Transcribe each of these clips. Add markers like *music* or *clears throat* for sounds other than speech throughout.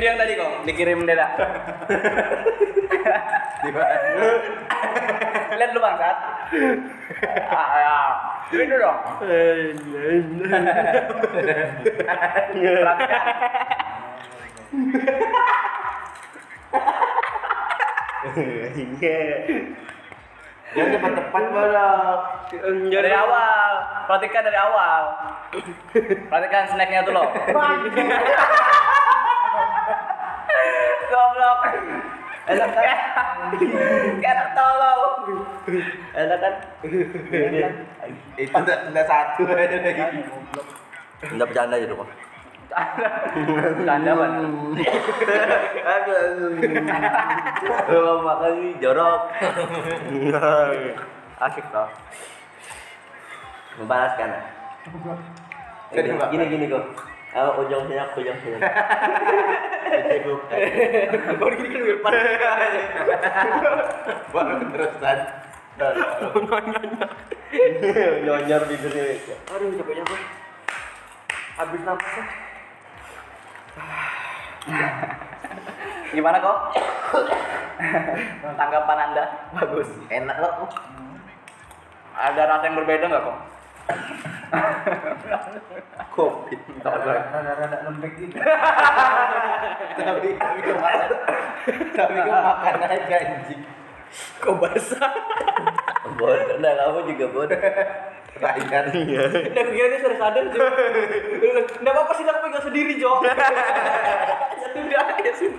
Video yang tadi kok, dikirim Deda. lihat lu bangsat. ah, ya. Ini dulu dong. Perhatikan. Jangan cepat-cepat balok. Dari awal, perhatikan dari awal. Perhatikan snacknya tuh loh. *laughs* Goblok. Enak kan? Kayak tolong. Enak kan? Itu enggak enggak satu. Enggak bercanda aja dong. Tanda mana? Aduh, makan nih jorok. Asik toh. Membalaskan. gini, gini kok. Ah, ujung sinyak, ujung sinyak. Cebuk. Baru gini kan depan. Baru terusan. Nyonyor bibirnya. Aduh, capek capek. Habis napasnya. Gimana kok? Tanggapan Anda? Bagus. Enak loh. Ada rasa yang berbeda nggak kok? Kopi. Rada-rada lembek gitu. Tapi tapi kemakan. Tapi kemakan aja anjing. Kok basah? Bodoh, nah kamu juga bodoh. Ryan. Dan kira dia sudah sadar Jo. Enggak apa-apa sih aku pegang sendiri Jo. Jadi udah aja sih.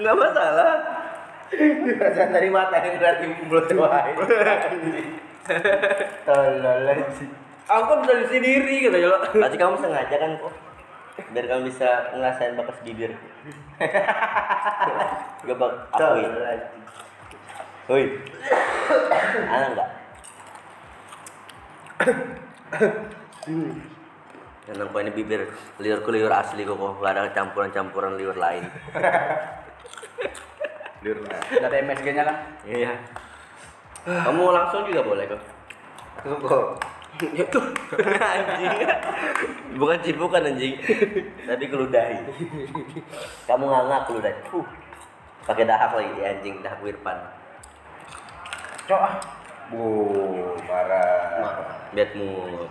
Enggak masalah. Jangan dari mata yang berarti mulut wae. Tolol anjing. Aku kan bisa di sendiri gitu ya lo. Pasti kamu sengaja kan kok. Biar kamu bisa ngerasain bakas bibir. *laughs* Gak bak akui. Woi. Ana enggak? Emang *coughs* kok ini bibir liurku liur asli kok. Gak ada campuran-campuran liur lain. *laughs* liur lain. Udah ada MSG-nya kan? Iya. Kamu langsung juga boleh kok. Kok. Ya tuh. anjing. Bukan cipukan anjing. Tadi keludahi. Kamu ngangak keludahi. Uh. Pakai dahak lagi ya, anjing, dahak Wirpan. Cok ah. Bu, marah. Biat mulut.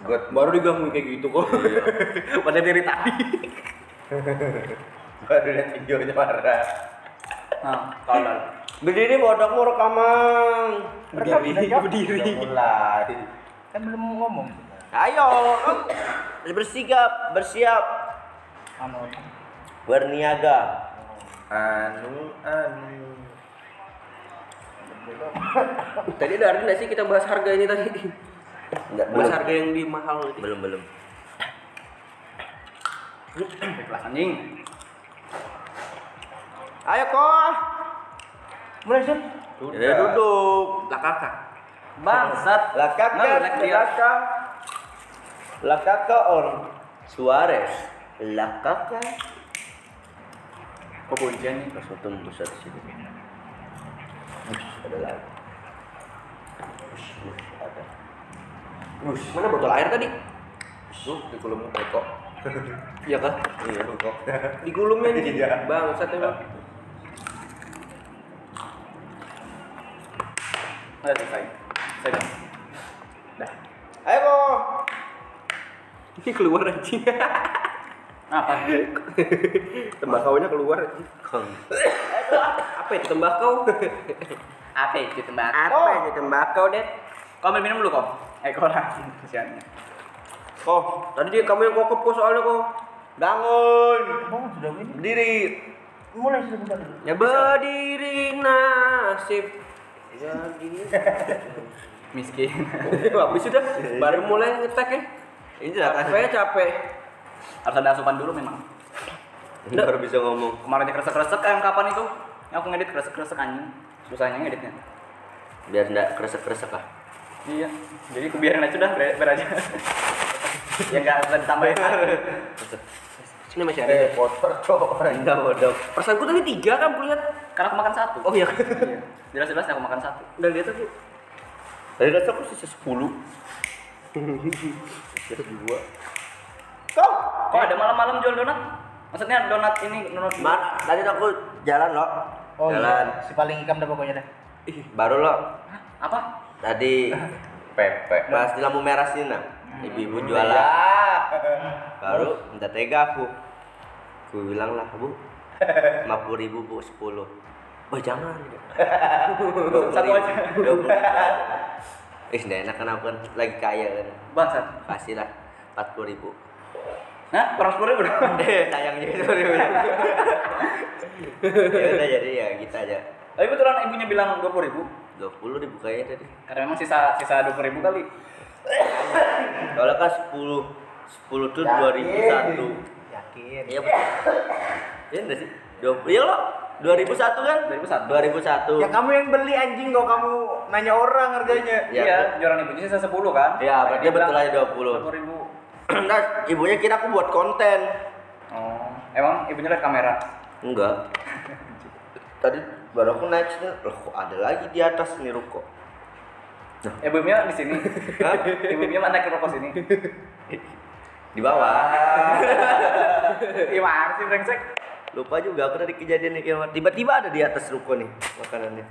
God Baru digangguin kayak gitu kok. Pada dari tadi. *laughs* baru lihat videonya marah. Nah, kalau Berdiri bodokmu rekaman. berdiri, berdiri. Mulai. Kan belum ngomong. Ayo, bersigap, bersiap, Anu, berniaga. Anu, anu. Tadi ada nggak sih kita bahas harga ini tadi? Enggak, Bahas belum. harga yang di mahal itu. Belum, belum. kelas anjing. Ayo kok. Mulai sih. Ya duduk. Lah kakak. Bangsat. La caca, Ngelek dia. la caca. La caca on Suarez. La caca. Kok kuncian nih? Langsung tembus dari sini. Ush, ada lagi. Ush, ush, ada. Bus, mana botol air tadi? Tuh, di kolom kok. *laughs* Iya kan? Iya. Kok. Di gulungnya nih. Iya. Bangsat emang. Udah selesai. Dong. Dah. Ayo kok. Ini keluar anjing. Apa? Tembakaunya keluar anjing. Apa itu tembakau? Apa itu tembak? Apa itu tembakau, Det? Kau ambil minum dulu kok. Eh, kau lah. Kesiannya. Oh, tadi dia kamu yang kokop kok soalnya kok. Bangun. Oh, sudah ini. Berdiri. Mulai sudah. Ya berdiri nasib. Ya gini. *laughs* Miskin. Habis sudah baru mulai ngetek ya. Ini lah kan. Saya capek. Harus ada asupan dulu memang. Baru bisa ngomong. Kemarin aja kresek-kresek yang kapan itu? Yang aku ngedit kresek-kresek anjing. Susahnya ngeditnya. Biar enggak kresek-kresek ah. Iya. Jadi aku biarin aja udah, ber aja. *laughs* ya enggak usah ditambahin. *laughs* Ini masih ada. Eh, kotor cok. Enggak bodoh. Perasaanku tadi tiga kan kulihat. Karena aku makan satu. Oh iya. Iya. Jelas-jelas aku makan satu. Udah lihat aku. Tadi rasa aku sisa 10. Sisa 2. Kok ada malam-malam jual donat? Maksudnya donat ini donat Mar, tadi aku jalan loh. Oh jalan. iya, si paling ikam dah pokoknya dah. Baru loh. Hah? Apa? Tadi Pepe. pas di lampu merah sini nah. Ibu-ibu jualan. Baru minta tega aku. Aku bilang lah, Bu. 50 ribu bu, 10 Wah jangan Satu aja. 20 Eh nggak enak kan aku kan lagi kaya kan Bangsat. Kasih lah 40 ribu Nah, kurang sepuluh ribu. *laughs* Eh sayang juga sorry *laughs* Ya udah jadi ya kita aja Tapi betulan ibunya bilang dua puluh ribu. 20 ribu kayaknya tadi Karena memang sisa sisa dua puluh ribu kali. Soalnya kan 10 10 tuh 2001 Yakin. Iya betul Iya enggak sih? 20 Iya loh 2001 kan? 2001. 2001 Ya kamu yang beli anjing kok kamu nanya orang harganya. Iya. Iya, jualan ibunya sisa sepuluh kan? Iya, berarti Dia betul aja 20. Dua puluh ribu. *clears throat* Nah, ibunya kira aku buat konten. Oh, emang ibunya lihat kamera. Enggak. *laughs* Tadi baru aku naik sini, loh kok ada lagi di atas nih ruko. Ibunya di sini. *laughs* Hah? Ibunya mana ke rokok sini? *laughs* Di bawah. Gimana sih brengsek? Lupa juga aku tadi kejadian nih kiamat. Tiba-tiba ada di atas ruko nih makanannya.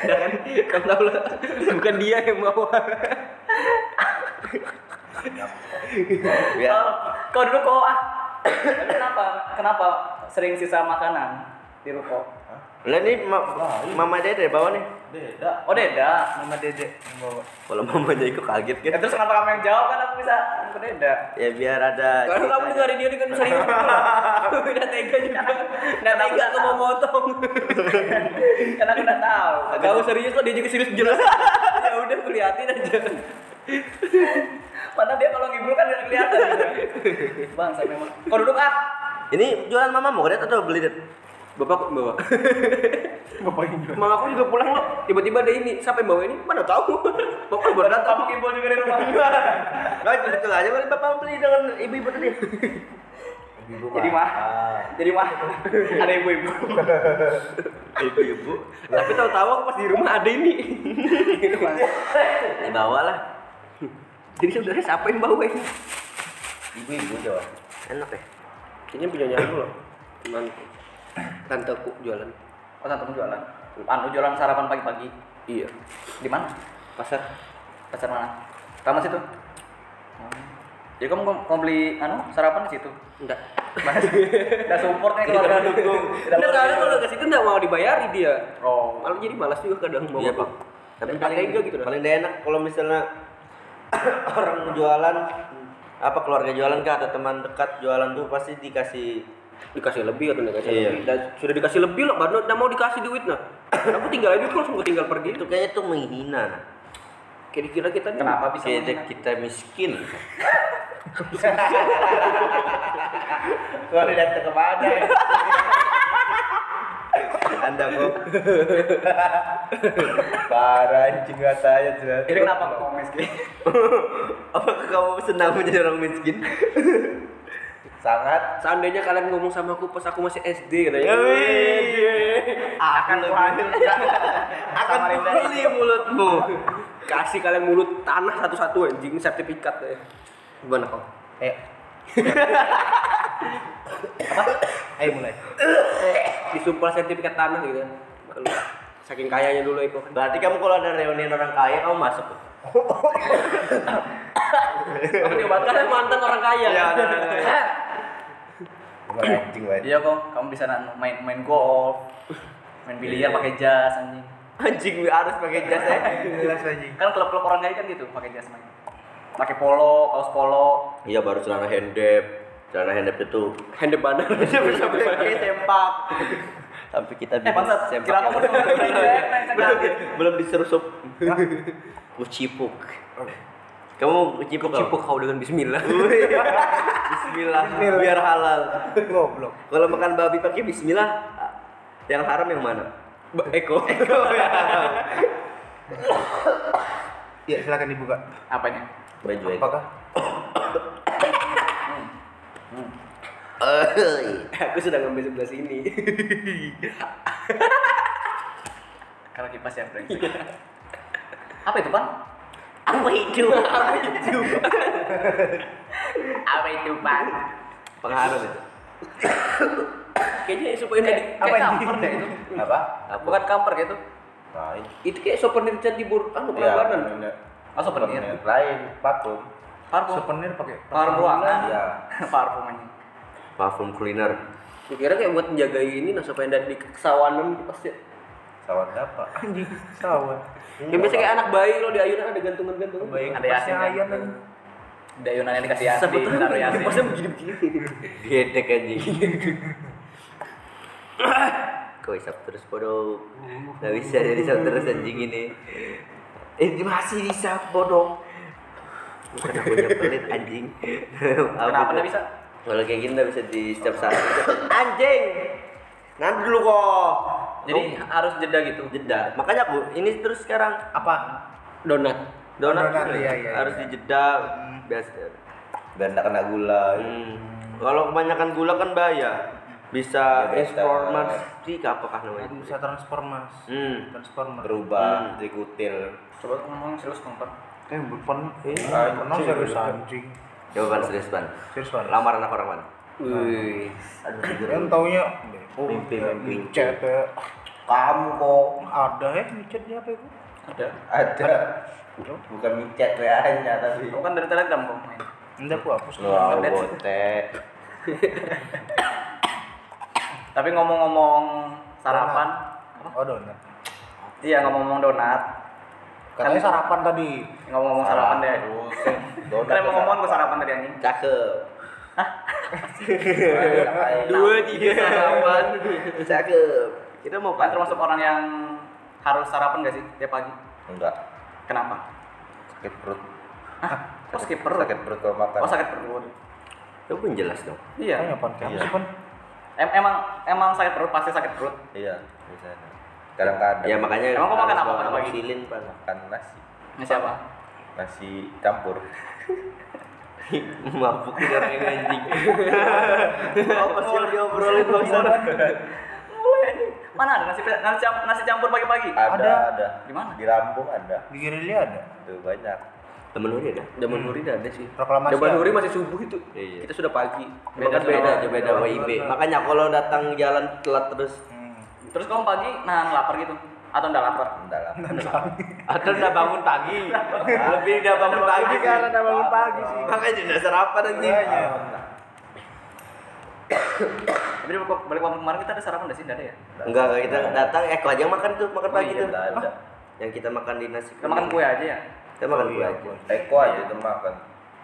Ya *laughs* kan, kamu tahu lah, bukan dia yang bawa. Ya. Oh, kau dulu kau ah. Kenapa? Kenapa sering sisa makanan di ruko? Lah ini ma mama dede bawa nih. Beda. Oh Deda. Mama Dede. Kalau mamanya ikut kaget Ya, kan. terus kenapa kamu yang jawab kan aku bisa ke Deda. Ya biar ada. Karena kamu dengerin dia kan sering *laughs* Udah tega juga. Udah tega aku mau motong. Karena aku udah tahu. *laughs* Kamu serius kok dia juga serius jelas. *laughs* Ya udah kuliatin aja. Mana dia kalau ngibul kan udah kelihatan gitu. Bang, saya memang. Kau duduk ah. Ini jualan mama mau lihat atau beli det? Bapak bawa. *laughs* Bapak jual. Mama aku juga pulang loh. Tiba-tiba ada ini. Siapa yang bawa ini? Mana tahu. *laughs* Bapak baru datang. Kamu ngibul juga di rumah. *laughs* Nah, itu aja boleh bapak beli dengan ibu-ibu tadi. Ibu Jadi mah. Jadi mah. Ada ibu-ibu. Ibu-ibu. Tapi tahu-tahu aku pas di rumah ada ini. Mah. Dibawa lah. Jadi sebenarnya siapa yang bawa ini? Ibu-ibu jual. Enak ya. Kayaknya punya aku loh. Mantu. Tanteku jualan. Oh, tante jualan. Anu jualan sarapan pagi-pagi. Iya. Di mana? Pasar. Pasar mana? Taman situ. Hmm. Jadi kamu mau mau beli anu sarapan di situ? Enggak. Mas, udah support nih keluarga dukung. *laughs* Enggak soalnya kalau ke situ enggak mau dibayari dia. Oh. Malah jadi malas juga kadang mau. Iya, Pak. Tapi paling enggak gitu dah. paling enak kalau misalnya *coughs* orang jualan apa keluarga jualan kah atau teman dekat jualan tuh pasti dikasih dikasih lebih atau enggak dikasih Iya. lebih dan sudah dikasih lebih loh baru udah mau dikasih duit nah aku tinggal aja tuh langsung gue tinggal pergi itu kayaknya tuh menghina nah. kira-kira kita nih Kenapa bisa Kayak menghina? kita miskin Kalau datang ke mana? ya? anda kok Parah anjing katanya jelas. Jadi kenapa kamu miskin? *laughs* apakah kamu senang menjadi orang miskin Sangat. seandainya kalian ngomong sama aku pas aku masih SD katanya akan kuhadir. *laughs* akan pukuli mulutmu kasih kalian mulut tanah satu-satu anjing sertifikat ya gimana kau Ayo. Apa? Ayo mulai. disumpah sertifikat tanah gitu saking kayanya dulu itu berarti kamu kalau ada reunian orang kaya kamu masuk tuh Kamu kalian mantan orang kaya ada orang kaya. *laughs* Anjing banget. Iya kok, kamu bisa main main golf, main biliar pakai jas anjing. anjing gue harus pakai jas ya Jelas anjing. Kan klub-klub orang kaya kan gitu, pakai jas main. Pakai polo, kaos polo. iya baru celana handep celana handep itu hand banner bisa pakai sempak sampai kita Eh bangsat, sempak kira kamu belum, jas. *laughs* belum diserusup ucipuk kamu ucipuk cipuk kau dengan bismillah Bismillah biar halal Goblok. kalau makan babi pakai Bismillah yang haram yang mana Ba- Eko *laughs* Ya silakan dibuka. Apanya? baju itu Apakah? Eh, *coughs* aku sudah ngambil sebelah sini *coughs* Kalau kipas ya, brengsek. Apa itu, Pan? Apa itu *laughs* Apa itu? *laughs* Pengaruh itu. Kayaknya souvenir di Apa kayak ini? kamper deh itu. Apa? Apa? Bukan kamper gitu. Lain. Itu kayak souvenir cat di bur anu Iya, pelabuhanan. bener. Oh, souvenir. Lain, parfum. Parfum. Souvenir pakai Parfum ruangan. Iya. *laughs* Parfum aja. Parfum cleaner. Kira kayak buat menjaga ini nah supaya dari kesawanan gitu pasti. Sawan apa? anjing *laughs* sawan. Yang biasa kayak anak bayi lo di ayunan ada gantungan-gantungan. Bayi ada yasin kan? ayam lagi. Ada Yunan yang dikasih yasin, Sebetulnya taruh yasin. Pasnya begini-begini. Gedek anjing. *laughs* Kau isap terus bodoh. Gak bisa jadi isap terus anjing ini. Eh masih isap bodoh. Bukan aku pelit anjing. *laughs* Kenapa nggak bisa? Kalau kayak gini nggak bisa di setiap saat. Anjing. Nanti dulu kok. Jadi harus jeda gitu. jeda. Makanya aku ini terus sekarang Apa? Donat. donat, Donat, iya, iya, harus iya. dijeda biasa. Biar nggak kena gula. Hmm. Kalau kebanyakan gula kan bahaya. Bisa Diabetes. transformasi apakah namanya? Bisa transfer mas. Hmm. Transfer mas. Berubah, jadi kutil. Coba ngomong serius ngomong. Eh bukan. Eh pernah serius anjing. Jawaban serius ban. Serius banget. Lamaran anak orang mana? Wih. Kan taunya oh, Mimpi, mimpi. micet ya. Kamu kok Ada ya micetnya apa itu? Ada. ada. Bukan micet WA-nya tapi. Kamu kan dari telegram kok main. Enggak aku hapus. Wah. *coughs* Tapi ngomong-ngomong sarapan, Oh donat. iya ngomong-ngomong donat, Katanya sarapan tadi. ngomong-ngomong sarapan deh. Terus, donat Kalian mau ya. ngomong gue sarapan tadi anjing. Cakep. Dua, tiga sarapan. Cakep. Kita mau Kan termasuk orang yang harus sarapan gak sih tiap pagi? Enggak. Kenapa? Sakit perut. Hah? Kok skip perut? Sakit perut kalau makan. Oh sakit perut. Itu pun jelas dong. Iya. Kamu Iya. sih pan. Em- emang emang sakit perut pasti sakit perut. Iya, biasanya. Kadang-kadang. Ya makanya Emang kau makan apa pagi? amoxicillin, Pak. makan nasi. Ini siapa? Nasi campur. *laughs* *laughs* Mabuk orang ini anjing. Apa sih yang diobrolin bangsa? Mulai anjing. Mana ada nasi nasi, nasi campur pagi-pagi? Ada, Ada. ada. Di mana? Di Lampung ada. Di Gerilya ada. Tuh banyak. Temen lu ada? Zaman Nuri udah ada sih. Proklamasi. Ada. Nuri masih subuh itu. Iya. Kita sudah pagi. Beda Beda aja beda WIB. Makanya kalau datang jalan telat terus Hmm. Terus kamu pagi nahan lapar gitu? Atau enggak lapar? Enggak lah. atau udah bangun pagi. Lebih udah bangun pagi Karena udah bangun pagi sih. Makanya udah sarapan anjing. Iya. Tapi balik balik waktu kemarin kita ada sarapan nggak sih? Nggak ada ya? Enggak, enggak kita datang eh aja makan tuh, makan Oh pagi iya, tuh. Enggak ada. Yang kita makan di nasi. Kita makan kue aja ya? Kita makan Oh, kue iya, aja. kue. Eko aja itu makan.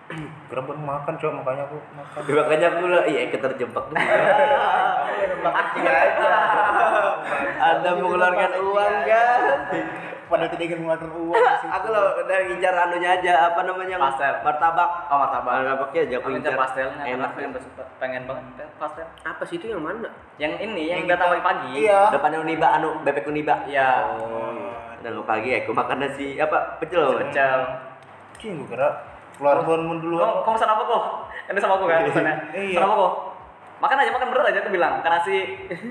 *clears throat* Baru makan cok makanya aku makan. Makanya aku lah, iya kita terjebak. *laughs* Kecil *laughs* aja. Anda mengeluarkan uang kan? *laughs* Pada tidak ingin mengeluarkan uang. Aku loh udah ngincar anunya aja, apa namanya? Pastel. Martabak. Oh martabak. Martabaknya aja aku Aku incar. incar pastelnya. Enak yang bersuka. Pengen banget pastel. Apa sih itu yang mana? Yang ini yang Yang datang kita- pagi-pagi. Iya. Depannya Uniba anu bebek Uniba. Iya. Dan pagi aku makan nasi apa? Pecel. Pecel. Cing gue kira keluar bangun dulu. Kau kau pesan apa kok? Ini sama aku kan pesannya. Iya. Pesan apa kok? Makan aja makan berat aja aku bilang. Karena nasi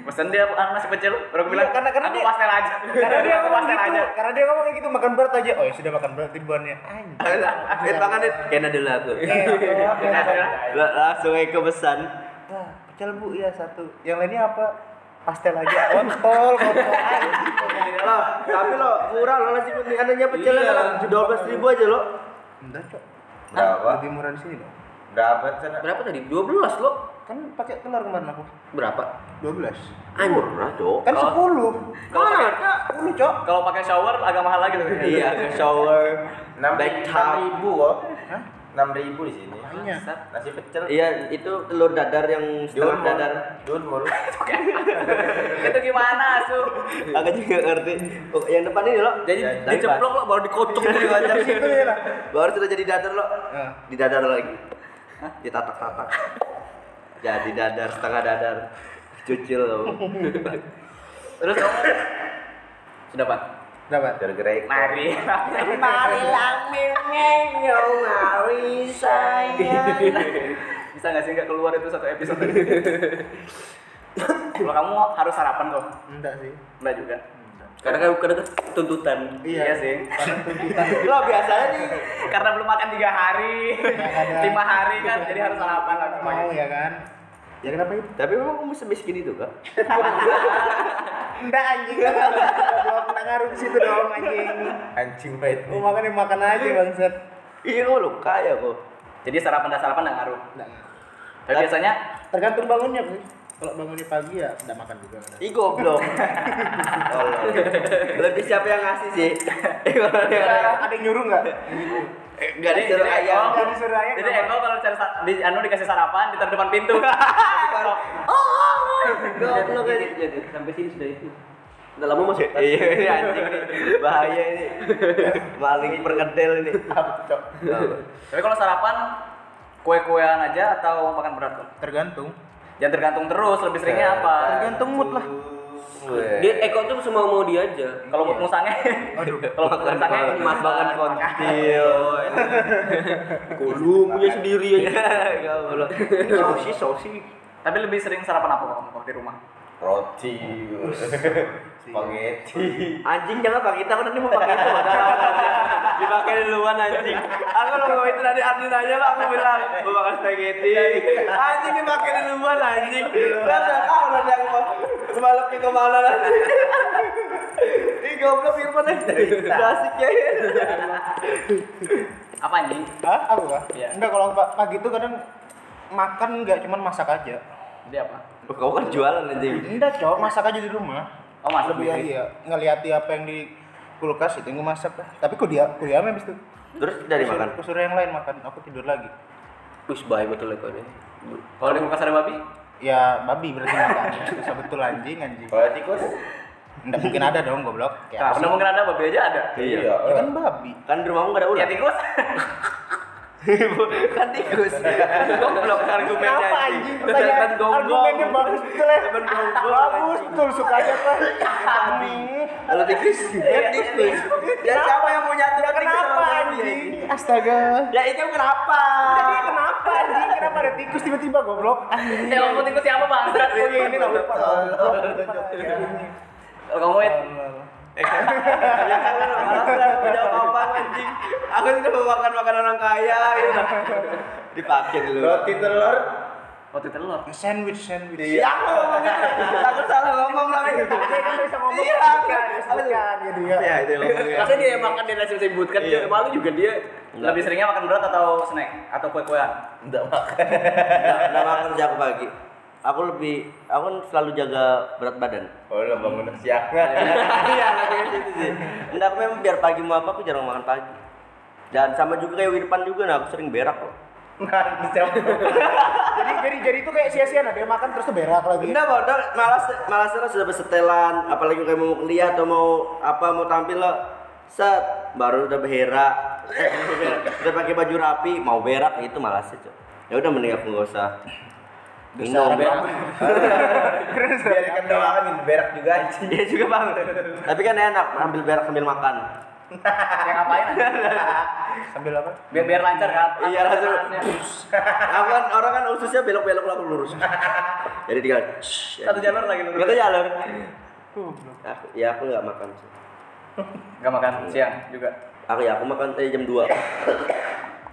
pesan dia ah, nasi pecel. Baru aku bilang. Iya, karena- karena aku dia- pastel aja. Karena dia aku pastel gitu, aja. karena dia ngomong kayak gitu makan berat aja. Oh ya sudah makan berat ribuannya. Anjing. Eh makan itu kena dulu aku. Iya. Langsung Eko pesan. Nah, pecel bu ya satu. Yang lainnya apa? Pastel aja. Kontol, kontol. Loh, tapi lo murah lo nasi putih anunya pecelnya Iya. kan dua belas ribu aja lo. Enggak, Cok. Berapa? Lebih murah di sini dong. Berapa sana? Berapa tadi? 12 lo. Kan pakai telur kemarin aku. Berapa? 12. Murah dok. Kan 10. Kalau pakai 10, Cok. kalau pakai shower agak mahal lagi tuh. Iya, shower, Enam back enam tub. ribu kok. Hah? Enam ribu di sini. Makanya. Nasi pecel. Iya, itu telur dadar yang setengah Dulmur. dadar. Dulmur. *laughs* Itu gimana, Su? Aku juga ngerti. Oh, yang depan ini lo. Jadi Ya, diceplok lo baru dikocok *laughs* gitu Dikocok Situ ya lah. Baru sudah jadi dadar lo. Nah. Di dadar lagi. Ditatak-tatak. Jadi dadar setengah dadar. Cucil lo. Terus kamu sudah pak? Dapat. Gergerek. Mari. Marilah mengenyo mari sayang. Bisa nggak sih nggak keluar itu satu episode? *laughs* Kalau kamu harus sarapan kok. Enggak sih. Enggak juga. Karena kan karena kan tuntutan. Iya sih. Karena tuntutan. *laughs* Lo biasanya nih Karena belum makan tiga hari, lima hari kan, jadi harus sarapan lagi. Mau ya kan? Ya kenapa itu? tapi memang kamu semiskin itu kak? *laughs* Enggak anjing. Gua pernah ngaruh ke situ dong anjing. Anjing baik. Mau makan ya makan aja bangsat. Iya kamu lo kaya kok. Jadi sarapan dan sarapan nggak ngaruh. Enggak. Tapi biasanya Tergantung bangunnya sih. Kalau bangunnya pagi ya enggak makan juga. Ih goblok. *laughs* Lebih siapa yang ngasih sih? Ada yang nyuruh enggak? Enggak disuruh jadi ayam. Nggak disuruh ayam, Jadi? Eko kalau cari di anu dikasih sarapan di depan pintu. *laughs* Goblok ini. Jadi sampai sini sudah itu. Udah lama masuk. Iya ini anjing ini. Bahaya ini. Maling perkedel ini. Tapi kalau sarapan kue-kuean aja atau makan berat? Tergantung. Jangan tergantung terus, lebih seringnya apa? Tergantung mood lah. Dia Eko tuh semua mau dia aja. Kalau mood musangnya, Aduh. *laughs* kalau mood musangnya Mas makan *laughs* kontil. Lu punya sendiri aja. Goblok. Sosis, sosis. Tapi lebih sering sarapan apa kamu kalau di rumah? Roti. Spaghetti. *laughs* Anjing jangan pakai kita kan nanti mau pakai itu dipakai duluan anjing. Aku kalau mau itu nanti Andi nanya lah aku bilang mau makan spaghetti. Anjing dipakai duluan anjing. Enggak tahu nanti aku mau kebaloknya ke mana nanti. Ih goblok Irfan eh. Udah asik ya. Apa anjing? Hah? Aku kah? Iya. Enggak kalau pa- pagi itu kadang makan enggak cuman masak aja. Dia apa? Kau kan jualan anjing. Enggak, Cok, masak aja di rumah. Oh masuk Lebih ya, iya, ngeliati apa yang di kulkas itu yang gue masak lah. Tapi kuliah kuliah habis itu. Terus dari makan. Aku suruh yang lain makan, aku tidur lagi. Wis baik betul Eko ini. Kalau di kulkas ada babi? Ya babi berarti makan. Bisa betul anjing anjing. Kalau tikus? Enggak mungkin ada dong goblok. Kayak Nah, apa bener sih? mungkin ada babi aja ada. Iya. Ya kan babi. Kan di rumahmu gak ada Ya ular. tikus. *laughs* kan tikus. Goblok argumennya Kenapa anjing. Pertanyaan argumennya bagus betul ya. Bagus betul sukanya kan. Babi. Kalau tikus, ya tikus. Ya siapa yang mau nyatu tikus Kenapa anjing? Astaga. Ya itu kenapa? Kenapa anjing? Kenapa ada tikus tiba-tiba goblok? Anjing. Eh, kamu tikus siapa bang? Oh iya ini enggak lupa. Wid, Ya kan malas lah mau jawab apa anjing. Aku sudah mau makan makanan orang kaya gitu. Dipakai dulu. Roti telur. roti telur. Sandwich, sandwich. Ya aku ngomong gitu. Aku salah ngomong lagi. Dia kan bisa ngomong Iya, kan, aku- disebutkan gitu ya. Ya itu ngomongnya. Masa dia makan dia langsung sebutkan Iya. dia malu juga dia. Lebih seringnya makan berat atau snack atau kue-kuean? Enggak makan. Nggak nggak makan sejak aku pagi. Aku lebih, aku kan selalu jaga berat badan. Oh, lo bangun siang. *laughs* Iya, gitu sih. Enggak, aku memang biar pagi mau apa aku jarang makan pagi. Dan sama juga kayak Wirpan juga, nah aku sering berak kok. Nah? *laughs* Jadi jadi jadi itu kayak sia-sia nah dia makan terus tuh berak lagi. Enggak, Bang. Udah, malas malas terus sudah bersetelan, apalagi kayak mau kuliah atau mau apa mau tampil lo set baru udah berak eh, *laughs* udah pakai baju rapi mau berak itu malas sih Cok. ya udah mending aku nggak usah minum Biarkan doang kan berak juga anjing. Iya juga bang. Tapi kan enak ambil berak sambil makan. *laughs* Ya ngapain aja? *laughs* Sambil apa? Biar biar lancar kan? Iya, langsung. Aku kan orang kan ususnya belok-belok lah aku lurus. *laughs* Jadi tinggal Satu jalur lagi lurus. Satu jalur. Aku, ya aku nggak makan sih. Gak makan siang juga. aku ya aku makan tadi jam 2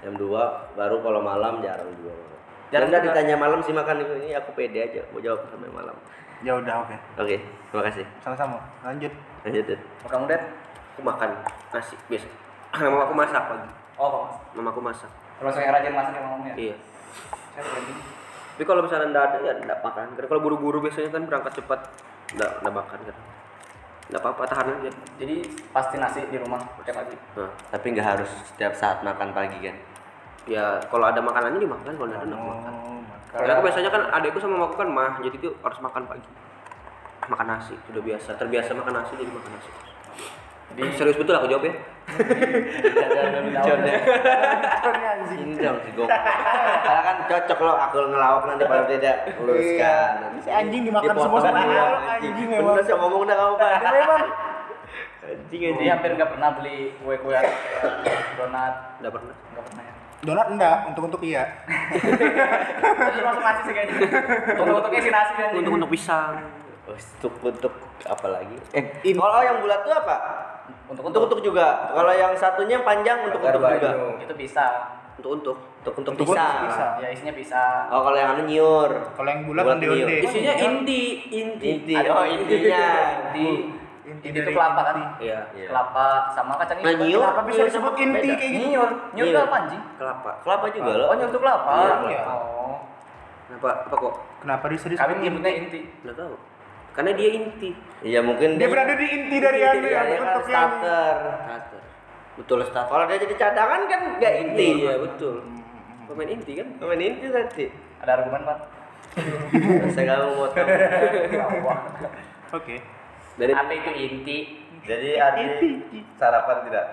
jam 2 baru kalau malam jarang juga Jarang juga. ditanya malam sih makan itu ini aku pede aja mau jawab sampai malam Ya udah oke. oke terima kasih Sama-sama. Lanjut. lanjut. Kalau kamu Dad? Aku makan nasi biasa. *clears throat* Mama aku masak pagi. Oh. Mama aku masak. Terus yang rajin masak ya mamanya? Iya. Saya. Tapi kalau misalnya enggak ada ya enggak makan. Karena kalau buru-buru biasanya kan berangkat cepat enggak enggak makan kan. Enggak apa-apa tahan aja. Jadi pasti nasi di rumah tiap pagi. Nah, tapi nggak harus setiap saat makan pagi kan ya kalau ada makanannya dimakan, kalau enggak ada enggak makan. Oh, Karena aku biasanya kan adekku sama mamaku kan mah, jadi tuh harus makan pagi. Makan nasi, sudah biasa. Terbiasa makan nasi jadi makan nasi. Jadi *clears throat* serius betul aku jawab ya. Ya ini dong si gong karena kan cocok loh aku ngelawak nanti pada tidak luruskan Si anjing dimakan semua sama anjing memang. bener sih ngomong udah kamu kan Memang. anjing Jadi anjing hampir nggak pernah beli kue-kue kayak donat. Enggak pernah. Nggak pernah ya. Donat enggak, untuk-untuk iya. Langsung nasi sih kayaknya. Untuk-untuknya sih nasi kan. Untuk untuk pisang. Untuk untuk apa lagi? Eh, kalau yang bulat tuh apa? Untuk untuk untuk juga. Kalau yang satunya yang panjang untuk Bakar untuk juga. Itu pisang. Untuk untuk. Untuk untuk Untuk pisang. pisang. Ya isinya pisang. Oh, kalau yang anu nyur. Kalau yang bulat Bulat onde-onde. Isinya inti, inti. Inti. Oh, intinya. Inti. Inti Inti itu kelapa kan? Iya. Iya. Kelapa sama kacang Nah, hijau. nyur. Kenapa bisa Nyur disebut inti beda. kayak gitu? Nyur. Nyur itu Nyur. apa anjing? Kelapa. Kelapa juga loh. Oh, nyur itu kelapa. Iya. Oh. Kenapa? Apa kok? Kenapa bisa disebut Kami menyebutnya inti. Nggak tahu. Karena dia inti. Iya, mungkin Dia berada di inti dari anu Iya, ya untuk yang starter. Starter. Betul starter. Kalau dia jadi cadangan kan nggak inti. Iya betul. Pemain inti kan? Pemain inti nanti. Ada argumen, Pak? *laughs* Saya nggak mau motong. *laughs* Oke. Dari Apa itu inti? Jadi Adi sarapan tidak?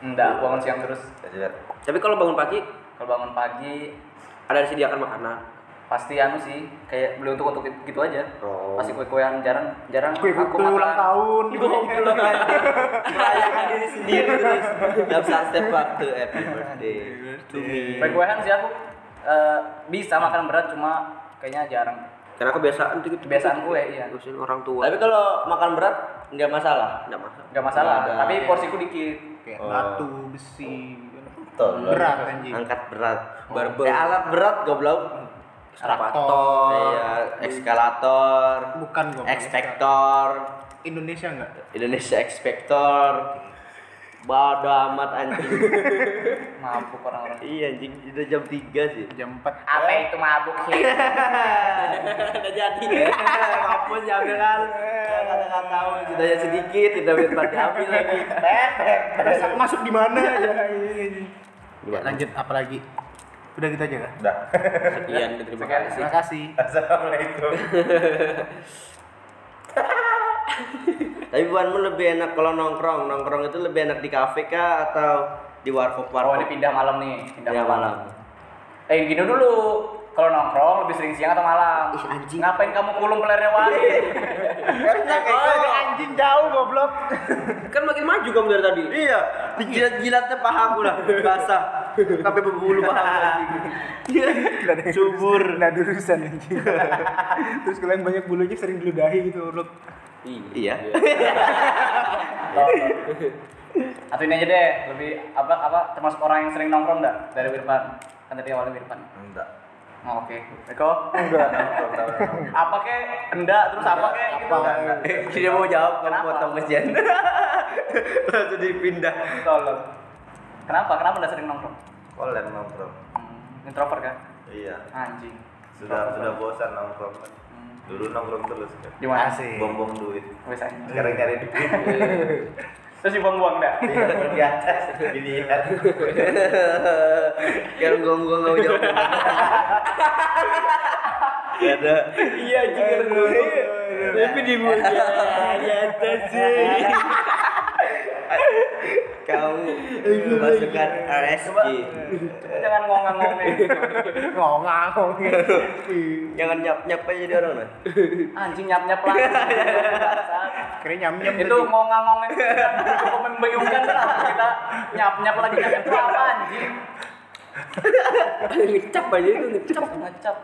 Enggak, bangun siang terus. Tidak. Tapi kalau bangun pagi Kalau bangun pagi ada disediakan makanan. pasti anu sih kayak beli untuk untuk gitu aja. Oh. Pasti kue-kuean jarang jarang Kue aku kue ulang makan. tahun. *laughs* Goblok aja. Merayakan diri sendiri terus. Dalam step waktu happy birthday to me. Kue-kuean sih aku eh, bisa makan berat cuma kayaknya jarang. Karena kebiasaan itu Kebiasaan kue, iya. Urusin orang tua. Tapi kalau makan berat nggak masalah. enggak masalah. Enggak masalah, Nggak ada. tapi porsiku dikit. Kayak Oh. batu, besi. Tolong. Berat anjing. Angkat berat. Barbel. Eh, alat berat goblok. Ekskavator. Iya, eskalator, Bukan gua. ekspektor, Indonesia enggak? Indonesia ekspektor. Bodo amat anjing. *laughs* Mabuk orang-orang. iya anjing, udah jam 3 sih. Jam 4. Apa itu mabuk sih? *laughs* Udah jadi. *laughs* Mampus ya ambil kan. Kata-kata tahu sudah ya sedikit, tidak biar diambil lagi. Terus masuk di mana ya? Lanjut apa lagi? Udah gitu aja kah? Udah. Sekian terima Sekian. kasih. Terima kasih. Assalamualaikum. Tapi buanmu lebih enak kalau nongkrong. Nongkrong itu lebih enak di kafe kah atau di warkop Oh, warkop? ini pindah malam nih, pindah Ya, malam. malam. Eh, gini dulu. Kalau nongkrong lebih sering siang atau malam? Ih, anjing. Ngapain kamu kulum pelernya wali? anjing jauh goblok. Kan makin maju kamu dari tadi. Iya, dijilat-jilatnya pahamu lah, basah. Sampai berbulu pahamu anjing. Subur. Nah urusan anjing. *laughs* Terus kalian banyak bulunya sering diludahi gitu goblok. Iya. *laughs* Atau ini aja deh, lebih apa apa termasuk orang yang sering nongkrong enggak dari Wirpan? Kan tadi awalnya Wirpan. Enggak. Oh, Oke. Eko? Enggak. apa kek? Enggak, terus apa kek gitu. Dia *laughs* mau jawab kamu Kenapa? potong mesin. *laughs* Langsung dipindah. Tolong. Kenapa? Kenapa enggak sering nongkrong? Kolen nongkrong. Hmm, introvert kan? Iya. Anjing. Sudah sudah bosan nongkrong. Dulu nongkrong terus kan. Di mana? Asik. Bom-bom duit. Anjing. Sekarang nyari duit. *laughs* Terus dibuang-buang enggak? Iya, di atas dilihat. *laughs* Yang gonggong kamu jawab. Gak ada. Iya juga Tapi di muka *laughs* di atas sih. Kamu masukkan RSG. Jangan ngomong-ngomong. Ngomong. Jangan nyap-nyap aja jadi orang nah. Anjing nyap-nyap lagi. Kira nyam-nyam itu ngomong-ngomong cukup membingungkan kenapa kita nyap-nyap lagi nyap itu apa anjing? Ngecap aja itu ngecap. Ngecap.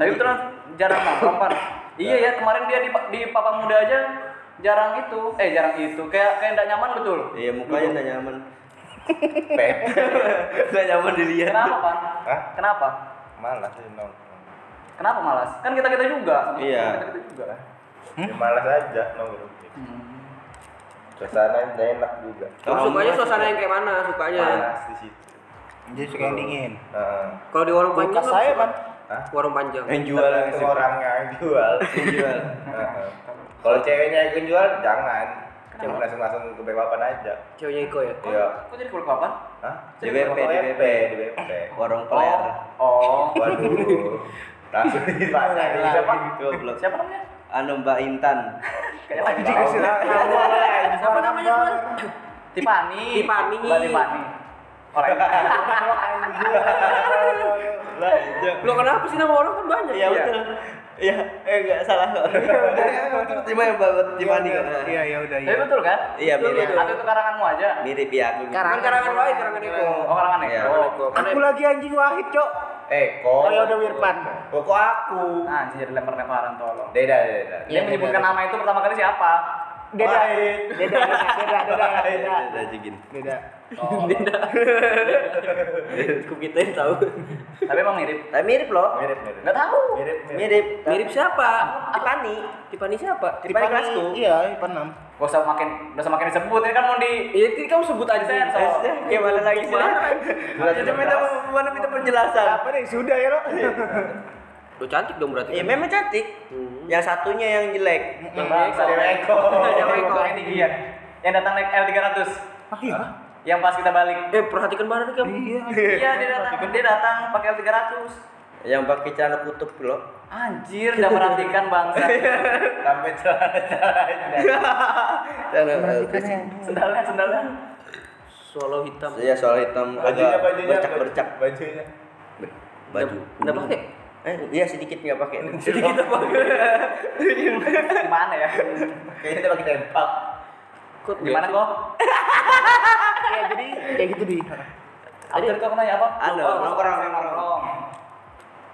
Tapi terus jarang nongkrong pan. Iya ya kemarin dia di di papa muda aja jarang itu, eh jarang itu, kayak kayak tidak nyaman betul. Iya mukanya nggak nyaman. *laughs* Pep. *laughs* Nggak nyaman dilihat. Kenapa pan? Hah? Kenapa? Malas sih nongkrong. Kenapa malas? Kan kita kita juga. sama Iya. Kita kita juga. Ya malas aja nongkrong. Hmm. Suasana tidak enak juga. Kamu sukanya suasana yang kayak mana sukanya? Panas di situ. Jadi suka yang dingin. Nah, Kalau di warung panjang saya, Pan. Hah? Warung panjang. Yang jual yang orangnya yang jual. *laughs* Yang jual. Kalau ceweknya yang jual jangan. Jangan langsung-langsung ke bebapan aja. Ceweknya Iko ya? Iya. Kok jadi kulit apa? Hah? Di BP, di BP. di BP. Warung player. Oh. *laughs* Waduh. Langsung dipasang Siapa? Goblok. Siapa namanya? Anu Mbak Intan. *laughs* Kayak lagi Anjing kasih nama lah. Siapa namanya? Pan? Tipani. Tipani. Mbak Tipani. Orang Lah, iya. Lo kenapa sih nama orang kan banyak? Iya betul. Iya, eh enggak salah kok. Cuma yang Mbak Tiffany kok. Iya, ya udah Tapi iya. betul kan? Iya, mirip. Atau itu karanganmu aja? Mirip ya aku. Kan karangan lain, karangan Iko. Oh, karangan Iya. Eko. Iko. Kan Aku lagi anjing wahid, Cok. Eko. Oh ya udah Wirpan. Kok aku? Anjir lempar-lemparan tolong. Deda, Deda. Dia menyebutkan nama itu pertama kali siapa? Deda. Wahid. Deda, deda, deda, deda, deda. Udah jegin. Deda. Oh. *laughs* Ku kita yang tahu. Tapi emang mirip. Tapi mirip loh. Mirip, mirip. Enggak tahu. Mirip, Mirip. Mirip siapa? Tipani. Tipani siapa? Tipani kelasku. Iya, IPA 6. Gak usah makin, gak usah makin disebut. Ini kan mau di Iya, ini kamu sebut aja sih. Sensor. Gimana lagi sih? Jadi minta mana minta penjelasan. Apa nih? Sudah ya, lo. Lo cantik dong berarti. Iya kan? memang cantik. Yang satunya yang jelek. Yang Bangsa, Eko. *laughs* Yang Eko yang tinggi ya. Yang datang naik L300. Ah, iya. Yang pas kita balik. Eh perhatikan banget kamu. Iya. Iya, dia datang, dia datang pakai L300. Yang pakai celana kutub loh. Anjir, udah perhatikan bangsa. *laughs* Sampai celana-celananya. Celana Sendalnya, sendalnya. Solo hitam. Iya soal hitam Bajunya, agak bajunya. bercak-bercak Bajunya. baju. Udah pakai? Eh, iya sedikit nggak pakai. *laughs* Sedikit apa? *laughs* Gimana ya? Kayaknya dia pakai tempak. Kok Gimana kok? *laughs* Ya, jadi kayak gitu di. Tadi kau nanya apa? Anu, Oh, nongkrong, sering nongkrong.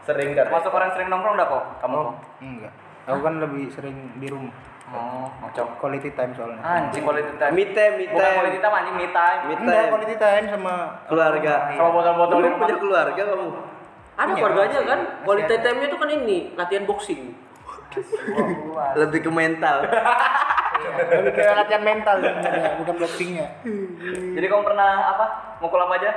Sering kan? Masuk orang sering nongkrong dah kok? Kamu kok? Enggak. Aku kan lebih sering di rumah. Oh, ngocok. Quality time soalnya. Anjing quality time. Me time, me Bukan time. quality time, anjing me time. Me Enggak, time. quality time sama Keluarga. Sama botol-botol di rumah. punya keluarga kamu? Ada Punya, keluarganya kan? Quality time-nya itu kan ini, latihan boxing. Lebih ke mental. lebih ke latihan mental sebenarnya, bukan boxingnya. Jadi kamu pernah apa? Mukul apa aja?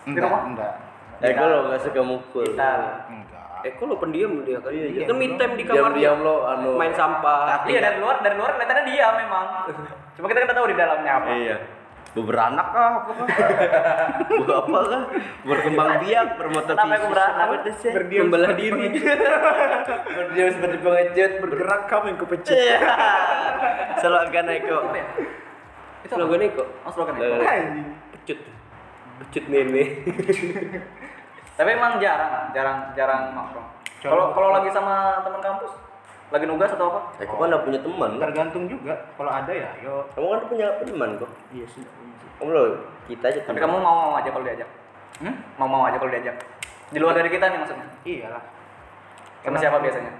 Di Enggak, rumah? enggak. Eh, gue lo gak suka mukul. Kita. Enggak. Eh kok lo pendiam dia kan? Iya, Dia kan me time di kamar Diam-diam dia. lo anu. main sampah. Iya dari luar, dari luar kelihatannya dia memang. Cuma kita kan tahu di dalamnya apa. Iya. Beranak kah? Apa kah? *laughs* Apa kah? Berkembang biak, bermotor Kenapa aku beranak? Berdiam membelah *laughs* diri. Berdiam seperti pengecut, bergerak kamu yang kepecut. Selalu akan naik kok. Apa ya? Itu apa? Slogan kok. Oh, slogan ya? Slogan. Pecut. Pecut meme. *laughs* Tapi emang jarang, jarang, jarang nongkrong. Kalau kalau lagi sama teman kampus, lagi nugas atau apa? Aku kan udah punya teman. Tergantung juga. Kalau ada ya, yo. Kamu kan punya teman kok. Iya sih. Kamu lo kita aja. Tapi kamu mau mau aja kalau diajak. Hmm? Mau mau aja kalau diajak. Di luar dari kita nih maksudnya. Iyalah. Sama siapa biasanya?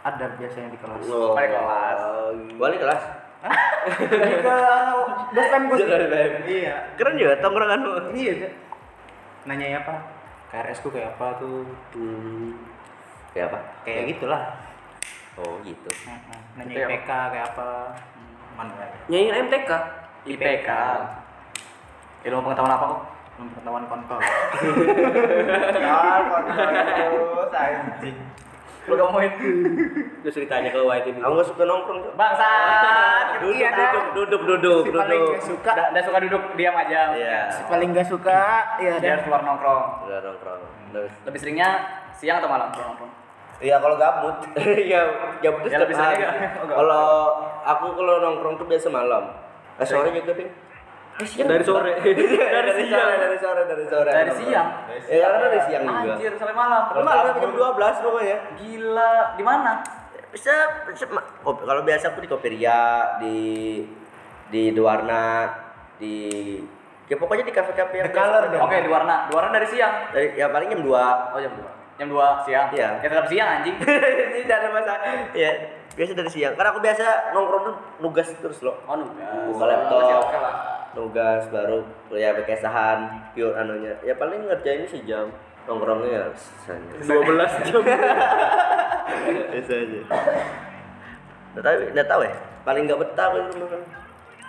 Ada biasanya di kelas. Oh. Balik kelas. Balik kelas. Ke friend gue. Iya. Keren juga tongkrongan lu. Iya. Nanya apa? KRS ku kayak apa tuh? Hmm. Kayak apa? Kayak gitulah. Oh gitu. Nanya Itu ya, IPK kayak apa? Mana ya? Nyanyiin MTK. IPK. Ilmu pengetahuan apa kok? Pengetahuan kontol. Ah, kontrol terus anjing. Lu ngomongin Terus ditanya ke White ini. Aku gak suka nongkrong tuh. bangsat. Duduk, Iya duduk, duduk, duduk, Si paling duduk. gak suka. Udah, udah suka duduk diam aja. Iya. Si paling gak suka, ya Dia harus keluar nongkrong. Udah nongkrong. Terus. Lebih seringnya siang atau malam keluar nongkrong? Iya kalau gabut. *laughs* Iya, itu Ya, setiap lebih sering? Oh. Kalau aku kalau nongkrong tuh biasa malam. Eh, sore juga deh. Dari sore. *laughs* dari siang, dari sore, dari sore. Dari siang. Ya karena dari siang juga. Anjir sampai malam. Kalau malam sampai jam 12 pokoknya. Gila, di mana? Bisa, bisa kalau biasa aku di Koperia, di di Duarna, di ya pokoknya di kafe-kafe yang The Color dong. Oke, di warna. Di warna dari siang. Dari ya paling jam 2. Oh, jam 2. Jam 2 siang. Iya. Ya tetap siang anjing. *laughs* Tidak ada masalah. Ya, biasa dari siang. Karena aku biasa nongkrong tuh nugas terus loh. Oh, nugas. Buka laptop. Masih Nugas baru ya pakai sahan, pure anunya. Ya paling ngerjainnya sejam. Nongkrongnya ya sisanya. 12 *laughs* jam. Biasa aja. Nggak tahu, nggak tahu ya. Paling nggak betah rumah.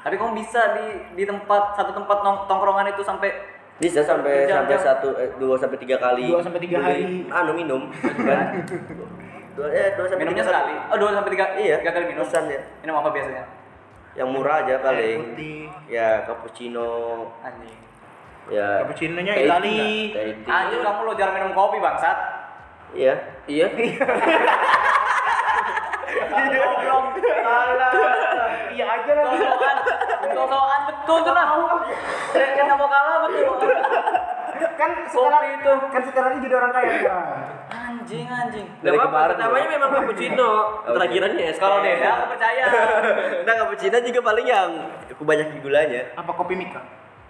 Tapi kamu bisa di di tempat satu tempat nong, tongkrongan itu sampai Bisa sampai Jam, sampai jam. satu eh, dua sampai tiga kali. Dua sampai tiga hari. Anu minum. kan? *laughs* dua eh dua sampai minumnya tiga sekali. Oh, 2 sampai 3 Iya. Tiga kali minum. Pesan ya. Minum apa biasanya? Yang murah aja paling. putih. Ya cappuccino. Anjing. Ya. Cappuccino-nya Itali. Anjir kamu lo jarang minum kopi bangsat. Iya. Iya. Goblok. Salah. Iya aja lah. Sosokan. Sosokan betul tuh nah. Kita mau kalah betul. Kan sekarang itu. kan sekarang ini jadi orang kaya sekarang. Anjing anjing. Dari kemarin Namanya juga. memang cappuccino. *laughs* Terakhirannya es. Kalau Deda aku percaya. *laughs* Nah cappuccino juga paling yang kebanyakan gulanya. Apa kopi Mika?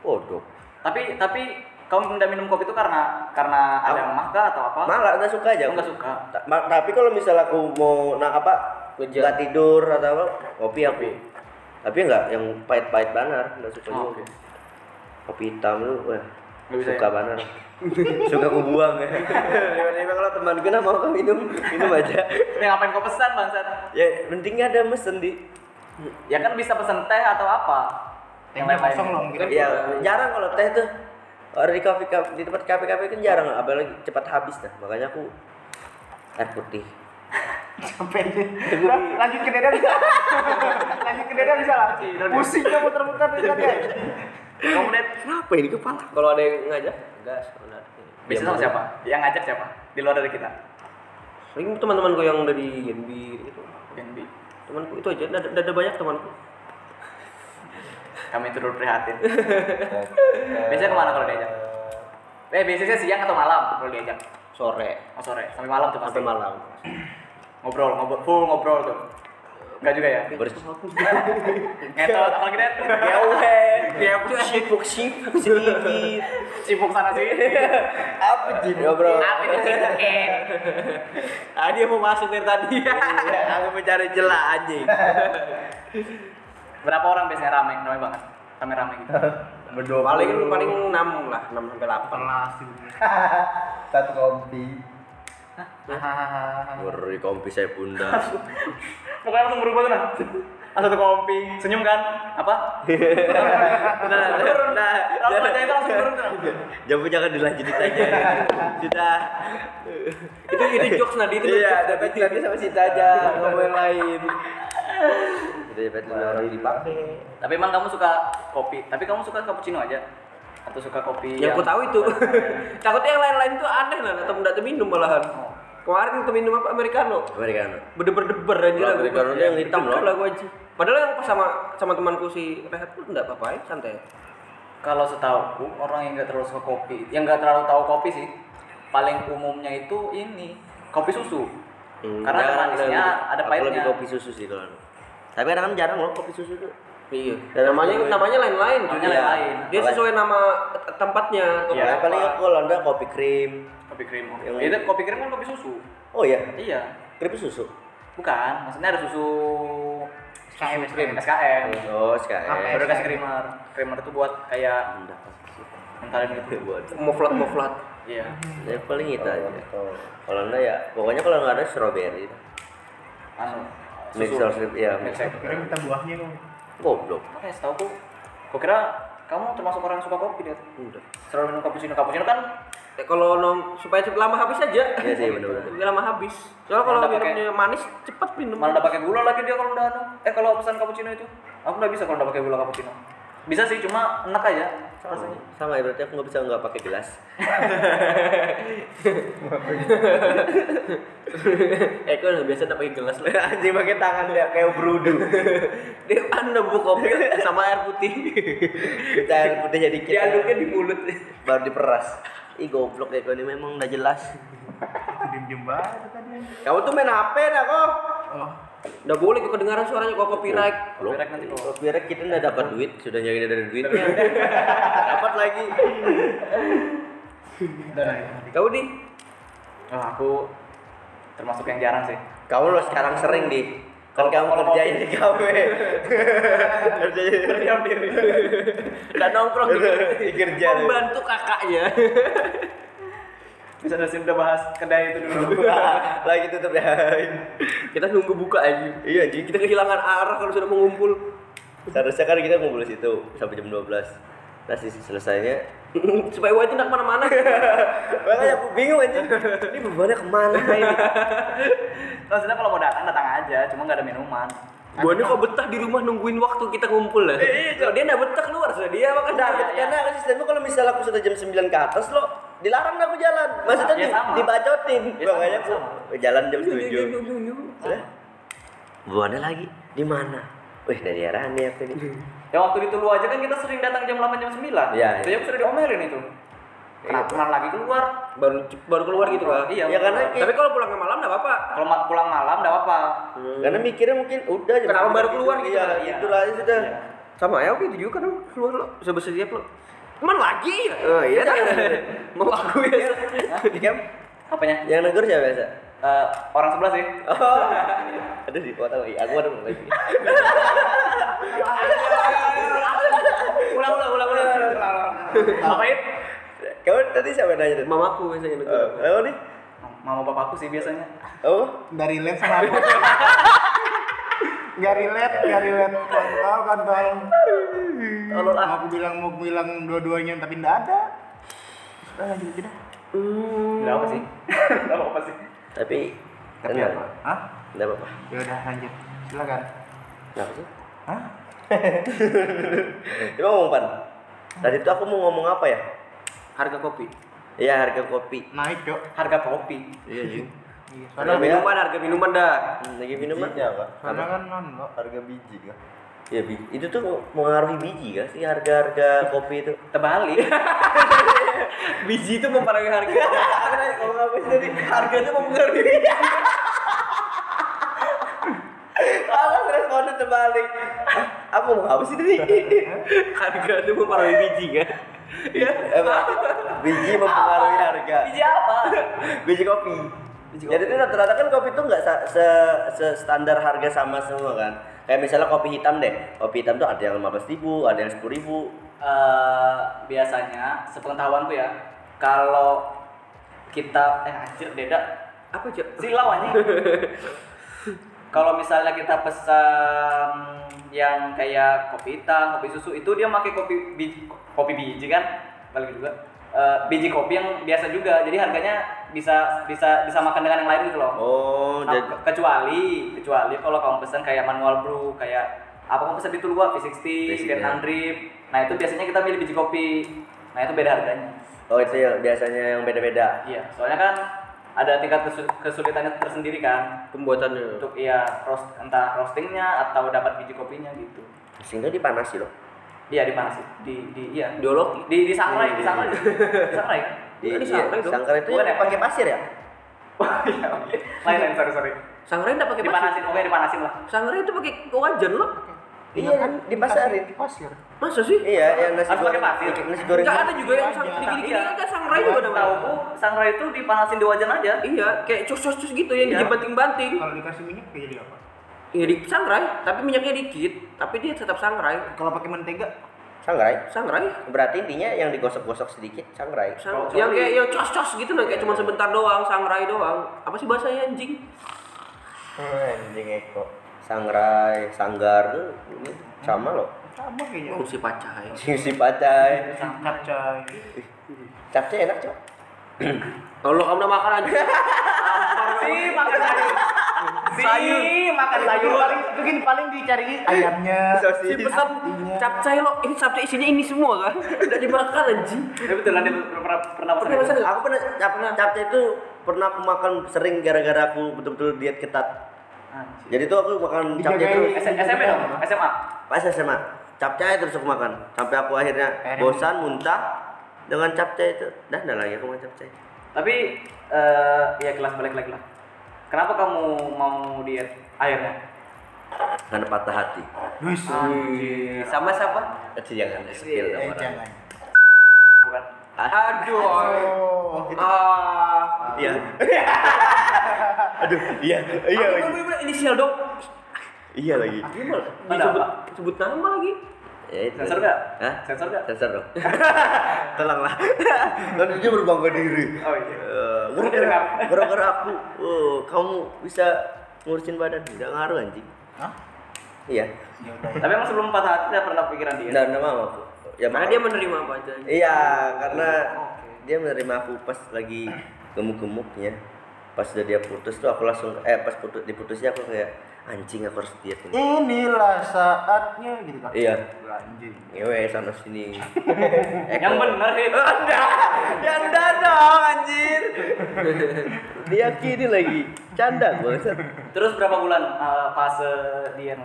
Waduh. tapi tapi kamu tidak minum kopi itu karena karena ada mah kah atau apa? Malah nggak suka aja. Aku nggak suka. Ta- ma- tapi kalau misalnya aku mau nah apa nggak tidur atau apa kopi aku. Tapi nggak yang pahit-pahit banar, nggak suka Oh, juga. oke. Kopi hitam lu, wah, bisa suka ya? banar. suka aku buang ya. *laughs* Tiba-tiba kalau teman gue mau kau minum, minum aja. Ini ngapain kau pesan bangsat? Ya pentingnya ada mesen di. Ya kan bisa pesan teh atau apa? Tehnya kosong loh mungkin. Ya jarang kalau teh tuh. Orang di kafe kafe di tempat kafe kafe kan jarang, apalagi cepat habis dah. Makanya aku air putih. Sampai ini. Udah, lanjut ke Deda bisa. *laughs* lanjut ke Deda bisa lah. Pusingnya muter-muter tadi. Kamu net Kenapa ini kepala? Kalau ada yang ngajak, gas. Kalau nggak ada, bisa sama siapa? Yang ngajak siapa? Di luar dari kita. Paling teman-temanku yang dari NB gitu. BNB. Temanku itu aja, ada, ada banyak temanku. Kami turut prihatin. *laughs* Biasanya ke mana kalau diajak? Eh biasanya siang atau malam kalau diajak? Sore Oh sore, sampai malam tuh pasti. sampai malam. *clears throat* Ngobrol, ngobrol, full ngobrol tuh. Enggak juga ya? Ngetot apalagi net? *laughs* Ya weh. Ya Sibuk sibuk sedikit. sibuk sana sih. Apa sih bro? Apa itu sibukin? Ah dia mau masuk dari tadi. Iya, Aku mencari celah anjing. Berapa orang biasanya rame? Rame banget. Rame-rame gitu. Berdua paling paling enam lah, enam sampai delapan. Kelas. *laughs* satu kopi. Ngeri kompi saya bunda. *laughs* Pokoknya langsung berubah tuh nah. Langsung kopi, senyum kan? Apa? *laughs* Nah, nah, Langsung aja itu langsung turun tuh. nah. *laughs* Jamu jangan dilanjutin aja. Sudah. itu itu jokes nadi itu. Iya, dapat nanti sama Sita aja ngomong lain. Dapat lima orang dipakai. Tapi emang kamu suka kopi? Tapi kamu suka cappuccino aja? Atau suka kopi Yang aku tahu itu. *laughs* Takutnya yang lain-lain tuh aneh lah, atau tidak minum malahan. Kemarin tuh minum apa americano. Americano. Berdeber-deber aja lah. Americano yang hitam loh. lah aja. Padahal yang pas sama sama temanku si Rehat tuh enggak apa-apa ya, santai. Kalau setahuku orang yang nggak terlalu suka kopi, yang nggak terlalu tahu kopi sih, paling umumnya itu ini kopi susu. Hmm, Karena manisnya, ada pahitnya. lebih kopi susu sih kalau. Tapi kadang kan jarang loh kopi susu tuh. Iya. Dan namanya aku- namanya lain-lain. Namanya Iya. lain-lain. Dia sesuai nama tempatnya. Iya. Ya, paling aku kalau ada kopi krim. Kopi krim. Yang- Itu kopi krim kan kopi susu. Oh iya, Iya. krim susu. Bukan, maksudnya ada susu SKM, krim SKM. Oh, sekarang. Baru kasih creamer. Creamer itu buat kayak mentalin gitu. *laughs* Buat. Muflat muflat. Iya. Ya paling itu aja. Kalau enggak ya, pokoknya kalau nggak ada strawberry. Anu. Mixer ya. Milkshake. Kira minta buahnya kok. Goblok. Makanya setahu aku, kok kira kamu termasuk orang yang suka kopi dia. Udah. Selalu minum cappuccino. Cappuccino kan Ya, kalau nong supaya cepet lama habis aja. Iya sih, bener-bener. Lebih lama habis. Soalnya kalau minumnya manis cepat minum. malah udah pakai gula lagi dia kalau udah. Eh kalau pesan cappuccino itu, aku nggak bisa kalau udah pakai gula cappuccino. Bisa sih, cuma enak aja rasanya. Sama ya berarti aku nggak bisa nggak pakai gelas. *laughs* eh kan biasa udah pakai gelas lah. *laughs* Anjing pakai tangan *laughs* dia kayak brudu. Dia anda buka kopi sama air putih. Kita air putihnya dikit. Diaduknya di mulut. Baru diperas. Ih goblok ya kau ini memang udah jelas. Diem-diem banget tadi. Kamu tuh main HP dah kok. Oh, Udah boleh kok kedengaran suaranya kok copyright. Copyright nanti kok. copyright kita udah dapat duit, sudah nyari dari duitnya. *laughs* dapat lagi. udah lah itu. Kau di? Oh, aku termasuk yang jarang sih. Kamu lo sekarang sering di kan Kalau- kamu kerjanya di kafe. *laughs* kerjanya Berdiam diri. Udah nongkrong di Di kerja. Membantu kakaknya. *laughs* Bisa udah udah bahas kedai itu dulu. *laughs* lagi tutup ya. Kita nunggu buka aja. iya, jadi Kita kehilangan arah kalau sudah mengumpul. seharusnya kan kita ngumpul di situ sampai jam 12. Nah, sisi selesainya *laughs* Supaya wajib nak ke mana-mana. *laughs* Makanya aku bingung aja. Ini bebannya ke mana ini? Maksudnya kalau mau datang datang aja, cuma nggak ada minuman. Gua ini kok betah di rumah nungguin waktu kita ngumpul lah. Kalau dia nggak betah keluar sudah dia makan Nah, Iya, iya. karena sistemnya kalau misalnya aku sudah jam 9 ke atas lo dilarang aku jalan. Maksudnya Ya, di, sama. dibacotin. Ya, Makanya aku jalan jam Nyu, 7. nyu, nyu, nyu, nyu. Lah. Buahnya lagi di mana? Wih, dari arah nih aku ini. Ya waktu di Tulu aja kan kita sering datang jam 8 jam 9. Iya, Itu iya. aku sering diomelin itu. Kenapa malam lagi keluar? Baru baru keluar gitu kan. Iya. Ya, karena keluar. Tapi kalau pulangnya malam nggak apa-apa. kalau pulang malam enggak apa-apa. Karena mikirnya mungkin udah jam Kenapa 9 baru keluar gitu Iya, gitu lah sudah. Iya. Sama ya oke itu juga kan keluar lo. Sebesar siap lo. Cuman lagi. Oh iya. Mau aku ya. Dikam Apanya? yang negur siapa biasa? Eh, orang sebelah sih. Oh. Aduh sih, gua tahu. Aku ada lagi. Ulang ulang ulang ulang. Apa itu? Kamu tadi siapa yang nanya? Mamaku biasanya negur. Oh, kenapa nih? Mama bapakku sih biasanya. Oh, Nggak relate sama aku. *laughs* Nggak relate, nggak relate. Kontol, kontol. Tolol ah. Aku bilang mau bilang dua-duanya tapi nggak ada. Udah lanjut aja dah. Hmm. Enggak apa sih? *laughs* Enggak apa sih. tapi Tapi tenang. apa? Hah? Enggak apa-apa. Ya udah lanjut. Silakan. Kenapa sih? Hah? *laughs* Coba ngomong pan. Tadi tuh aku mau ngomong apa ya? Harga kopi. Iya harga kopi. Naik, Cok. Harga kopi. Iya jing. Iya, Harga minuman, harga minuman dah. Lagi minuman ya pak? soalnya kan non. Harga biji kan? Iya biji. Itu tuh mengaruhi biji kan sih harga-harga kopi itu. Terbalik. *laughs* Biji itu mempengaruhi harga. Kalau nggak bisa tadi harga itu mempengaruhi. Aku responnya terbalik. Aku mau apa sih tadi? harga itu mempengaruhi biji kan. Ya. Apa? Biji mempengaruhi harga. Biji apa? Biji kopi. Jadi itu rata-rata kan kopi itu nggak se, se standar harga sama semua kan. Kayak misalnya kopi hitam deh. Kopi hitam tuh ada yang 15 ribu, ada yang 10 ribu. Eh, biasanya sepengetahuanku ya, kalau kita eh anjir beda Apa cok? silau anjing. *laughs* kalau misalnya kita pesan yang kayak kopi hitam, kopi susu itu dia pakai kopi biji, kopi biji kan, balik juga. Eh, biji kopi yang biasa juga, jadi harganya bisa bisa bisa makan dengan yang lain gitu loh. Oh, Nah, jadi ke- kecuali kecuali kalau kamu pesan kayak manual brew kayak apa kamu pesan itu gua V60, V60, Vietnam drip. Nah, itu biasanya kita milih biji kopi. Nah, itu beda harganya. Oh itu ya biasanya yang beda-beda. Iya, soalnya kan ada tingkat kesu- kesulitannya tersendiri kan Pembuatannya. untuk iya roast entah roastingnya atau dapat biji kopinya gitu. Sehingga dipanasi loh. Iya di mana sih? Di di iya. Diolok. Di di sangrai, di sangrai. Di sangrai kan? Di, Di iya, sangrai dong. sangkar itu Bukan yang ya? pakai pasir ya? Oh iya. Lain lain sorry sorry. Sangrai enggak pakai pasir. Dipanasin, oke dipanasin lah. Sangrai itu pakai wajan loh. Iya kan dipasarin. Di pasir. Masa sih? Iya, yang nasi goreng. pasir. Nasi goreng. Enggak ada juga yang sang Iya. gini-gini Iya. kan sangrai juga ada. Tahu sangrai itu dipanasin di wajan aja. Iya, kayak cus-cus gitu yang Iya. dibanting-banting. Kalau dikasih minyak kayak jadi apa? Iya di sangrai, tapi minyaknya dikit, tapi dia tetap sangrai. Kalau pakai mentega, Sangrai. Sangrai. Berarti intinya yang digosok-gosok sedikit sangrai. Sang- Kalau yang kayak yang cos-cos gitu loh, kayak cuma sebentar doang, sangrai doang. Apa sih bahasanya anjing? Anjing Eko. Sangrai, sanggar tuh ini sama loh. sama kayaknya. Fungsi pacai. Si pacai. *laughs* Capcay enak, Cok. Kalau kamu udah makan *laughs* aja. Si makan sayur. Makan Itu sayur. paling itu gini paling dicari ayamnya. Si pesan capcay lo, ini capcay isinya ini semua kan? Udah dimakan anjing. Ya betul lah dia pernah pernah pesan. Pernah itu. pesan nggak? Aku pernah cap, capcay itu pernah aku makan sering gara-gara aku betul-betul diet ketat. Anjir. Jadi tuh aku makan capcay Dijagain. terus S- SMP dong, SMA. pas SMA. Capcay terus aku makan sampai aku akhirnya bosan muntah dengan capcay itu. Dah, dah lagi aku makan capcay. Tapi eh ya kelas balik lagi lah. Kenapa kamu mau diet akhirnya? Karena patah hati. Wis. Anjir. Sama siapa? Eh, jangan skill Eh sama orang. jangan. Bukan. Aduh. Oh. Ah. Iya. *laughs* Aduh, iya, iya inisial dong. Iya lagi. Disebut, apa? sebut nama lagi. Ya, itu. Sensor nggak? Hah? Sensor nggak? Sensor dong. *laughs* Tolonglah. Kan dia berbangga diri. Oh iya. Eh, gara-gara gara-gara aku, oh, kamu bisa ngurusin badan, tidak ngaruh anjing. Hah? Iya. Ya. Tapi emang sebelum patah hati udah pernah pikiran diet? Enggak, enggak mau aku. Ya Karena dia menerima apa aja. Iya, karena dia menerima aku pas lagi gemuk-gemuknya. Pas udah dia putus tuh aku langsung eh pas putus diputusnya aku kayak anjing aku harus diet ini. Inilah saatnya gitu kan. Iya. Anjing. Ngewe sana sini. *laughs* Yang bener itu. *laughs* Ya enggak dong anjir. *laughs* Diyakini lagi. Canda banget. Terus berapa bulan eh, fase diet?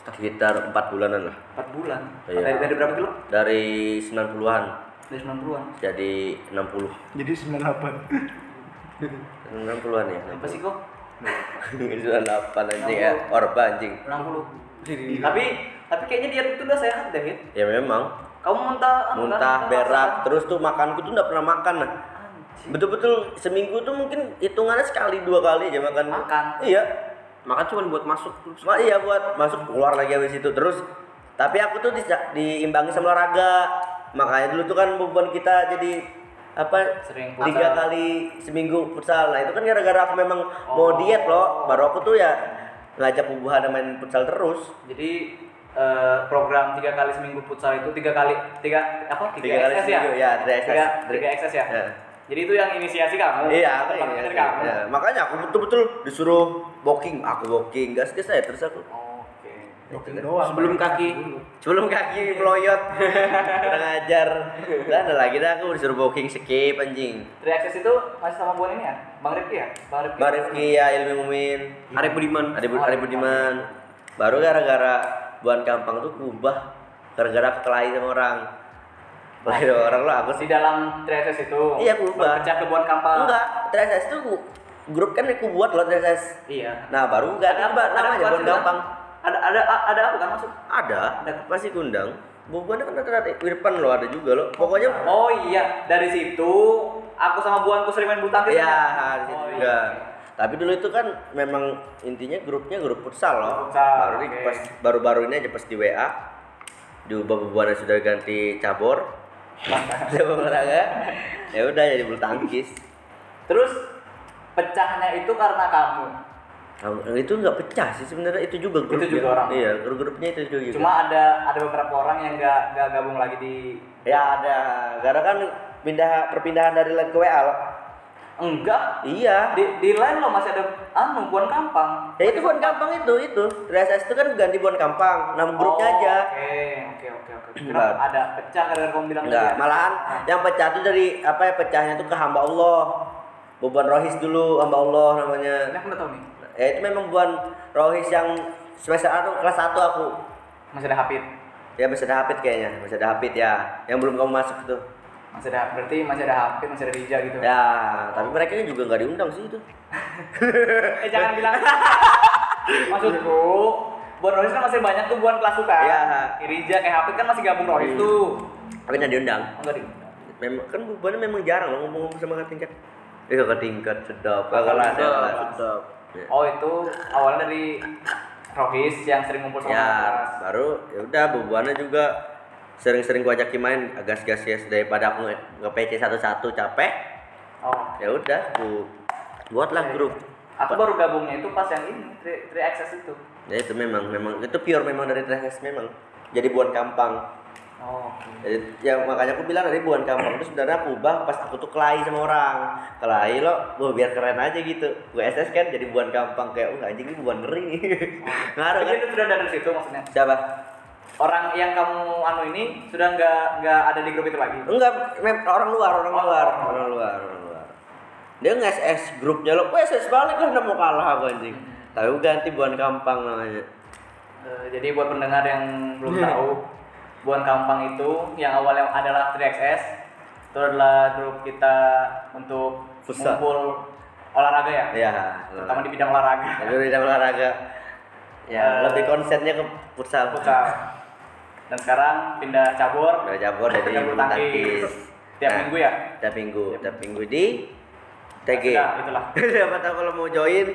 Sekitar 4 bulanan lah. 4 bulan. Iya. Dari, dari berapa kilo? Dari 90-an Dari 90-an. jadi 60. Jadi 98. 60-an ya. Apa sih kok? *laughs* 98 anjing ya. Orba anjing. 60. Tapi tapi kayaknya diet itu udah sehat deh. Ya memang Kamu muntah, anu kan, muntah berak terus tuh makanku tuh nggak pernah makan nah Anjing. betul-betul seminggu tuh mungkin hitungannya sekali dua kali aja makan Makan. iya Makan cuma buat masuk. Ma, iya buat masuk keluar lagi habis itu terus tapi aku tuh di, diimbangi sama olahraga makanya dulu tuh kan beban kita jadi apa Sering tiga kali seminggu futsal nah itu kan gara-gara aku memang Oh. mau diet loh baru aku tuh ya ngajak bubuhan main futsal terus Jadi eh, program tiga kali seminggu futsal itu tiga kali tiga apa tiga, Tiga kali XS seminggu, ya, tiga XS. tiga, tiga XS ya. Ya. Jadi itu yang inisiasi kamu. Iya, aku Tempat ini. dari kamu. Ya, makanya aku betul-betul disuruh walking, aku walking, gas gas saya terus aku. Oke. Doang. Sebelum kaki. Sebelum kaki meloyot, *laughs* kurang ajar. Udah ada lagi dah aku disuruh walking skip anjing. 3XS itu masih sama buan ini ya? Bang Rifki ya? Bang Rifki. Bang Rifki ya Ilmi Mumin, Arif Budiman. ada ada Budiman. Baru gara-gara buan kampang tuh kubah gara-gara kelahi sama orang. Kelahi sama orang lo aku sih. Di dalam 3XS itu. Iya, aku ubah. Berpecah ke buan kampang. Enggak, 3SS tuh grup kan aku buat loh 3SS. Iya. Nah, baru ganti Ada namanya buan sih, gampang. Ada ada ada apa kan maksud? Ada, masih kundang. Bubuannya kan ada di depan loh, ada juga loh. Pokoknya Oh iya, dari situ aku sama buanku sering main bulu tangkis. Iya, kan? di situ Oh, juga. iya. Tapi dulu itu kan memang intinya grupnya grup futsal loh. Futsal, baru oke. pas baru-baru ini aja pas di WA diubah bubuannya sudah ganti cabur. *laughs* Cabur olahraga. Ya udah jadi bulu tangkis. Terus pecahnya itu karena kamu. Nah, itu nggak pecah sih sebenarnya itu juga grup. Itu juga orang. Iya, grup-grupnya itu juga. Cuma ada ada beberapa orang yang nggak nggak gabung lagi di ya ada. Karena kan pindah perpindahan dari LAN ke WA loh. enggak Iya. di di lain lo masih ada anu buan kampang. Ya itu buan kampang itu itu. RSS itu kan ganti buan kampang, nama grupnya Oh, aja. Oke, oke, oke, oke. Ada pecah gara-gara kamu bilang Enggak, ya? malahan yang pecah itu dari apa ya pecahnya tuh ke hamba Allah. Beban rohis dulu hamba Allah namanya. Ini aku udah tahu nih. Ya itu memang beban rohis yang semester 1 kelas 1 aku. Masih ada Hafid. Ya masih ada Hafid kayaknya, masih ada Hafid ya. Yang belum kamu masuk tuh. Masih ada berarti masih ada Hafid, masih ada Rija gitu. Ya, tapi mereka kan juga nggak diundang sih itu. *laughs* eh jangan bilang. *laughs* Maksudku, Buan Rohis kan masih banyak tuh buan kelas suka. Iya. Kayak Rija, kayak Hafid kan masih gabung Rohis tuh. Tapi nggak diundang. Oh, enggak di. Memang kan bebannya memang jarang loh ngomong sama kakak tingkat. Eh kakak tingkat sedap. Kakak Kakak sedap, Ya. Oh itu awalnya dari Rohis yang sering ngumpul sama ya kelas. baru ya udah bebannya juga sering-sering gua ajakin main gas-gas ya daripada aku nge- nge-PC satu-satu capek Oh. ya udah aku buatlah grup Aku baru gabungnya itu pas yang ini, 3 access itu. ya itu memang memang itu pure memang dari THS memang jadi buan kampang Oh, jadi ya makanya aku bilang dari buan kampang itu sebenarnya aku ubah pas aku tuh kelahi sama orang. Kelahi lo wah biar keren aja gitu. Gue SS kan jadi buan kampang kayak oh anjing ini buan ngeri. Nih *laughs* ngaruh kan? Itu sudah dari situ maksudnya. siapa? Orang yang kamu anu ini sudah nggak nggak ada di grup itu lagi. Enggak, orang luar, orang Oh, luar, orang orang luar, orang luar. Dia nge-SS grupnya lo, wes SS balik lah udah mau kalah aku anjing. Tapi gua ganti buan kampang namanya. Eh, jadi buat pendengar yang belum tahu, Buan Kampang itu yang awalnya adalah 3XS itu adalah grup kita untuk Futsal. ngumpul olahraga ya, Iya, terutama di bidang olahraga. Tapi udah olahraga. Ya, Eh, lebih konsennya ke futsal. Futsal. Dan sekarang pindah cabur, Udah cabur jadi pindah bulu tangkis. Tiap Nah, minggu ya. Tiap minggu, tiap minggu di TG. Sudah, itulah. *laughs* Siapa tahu kalau mau join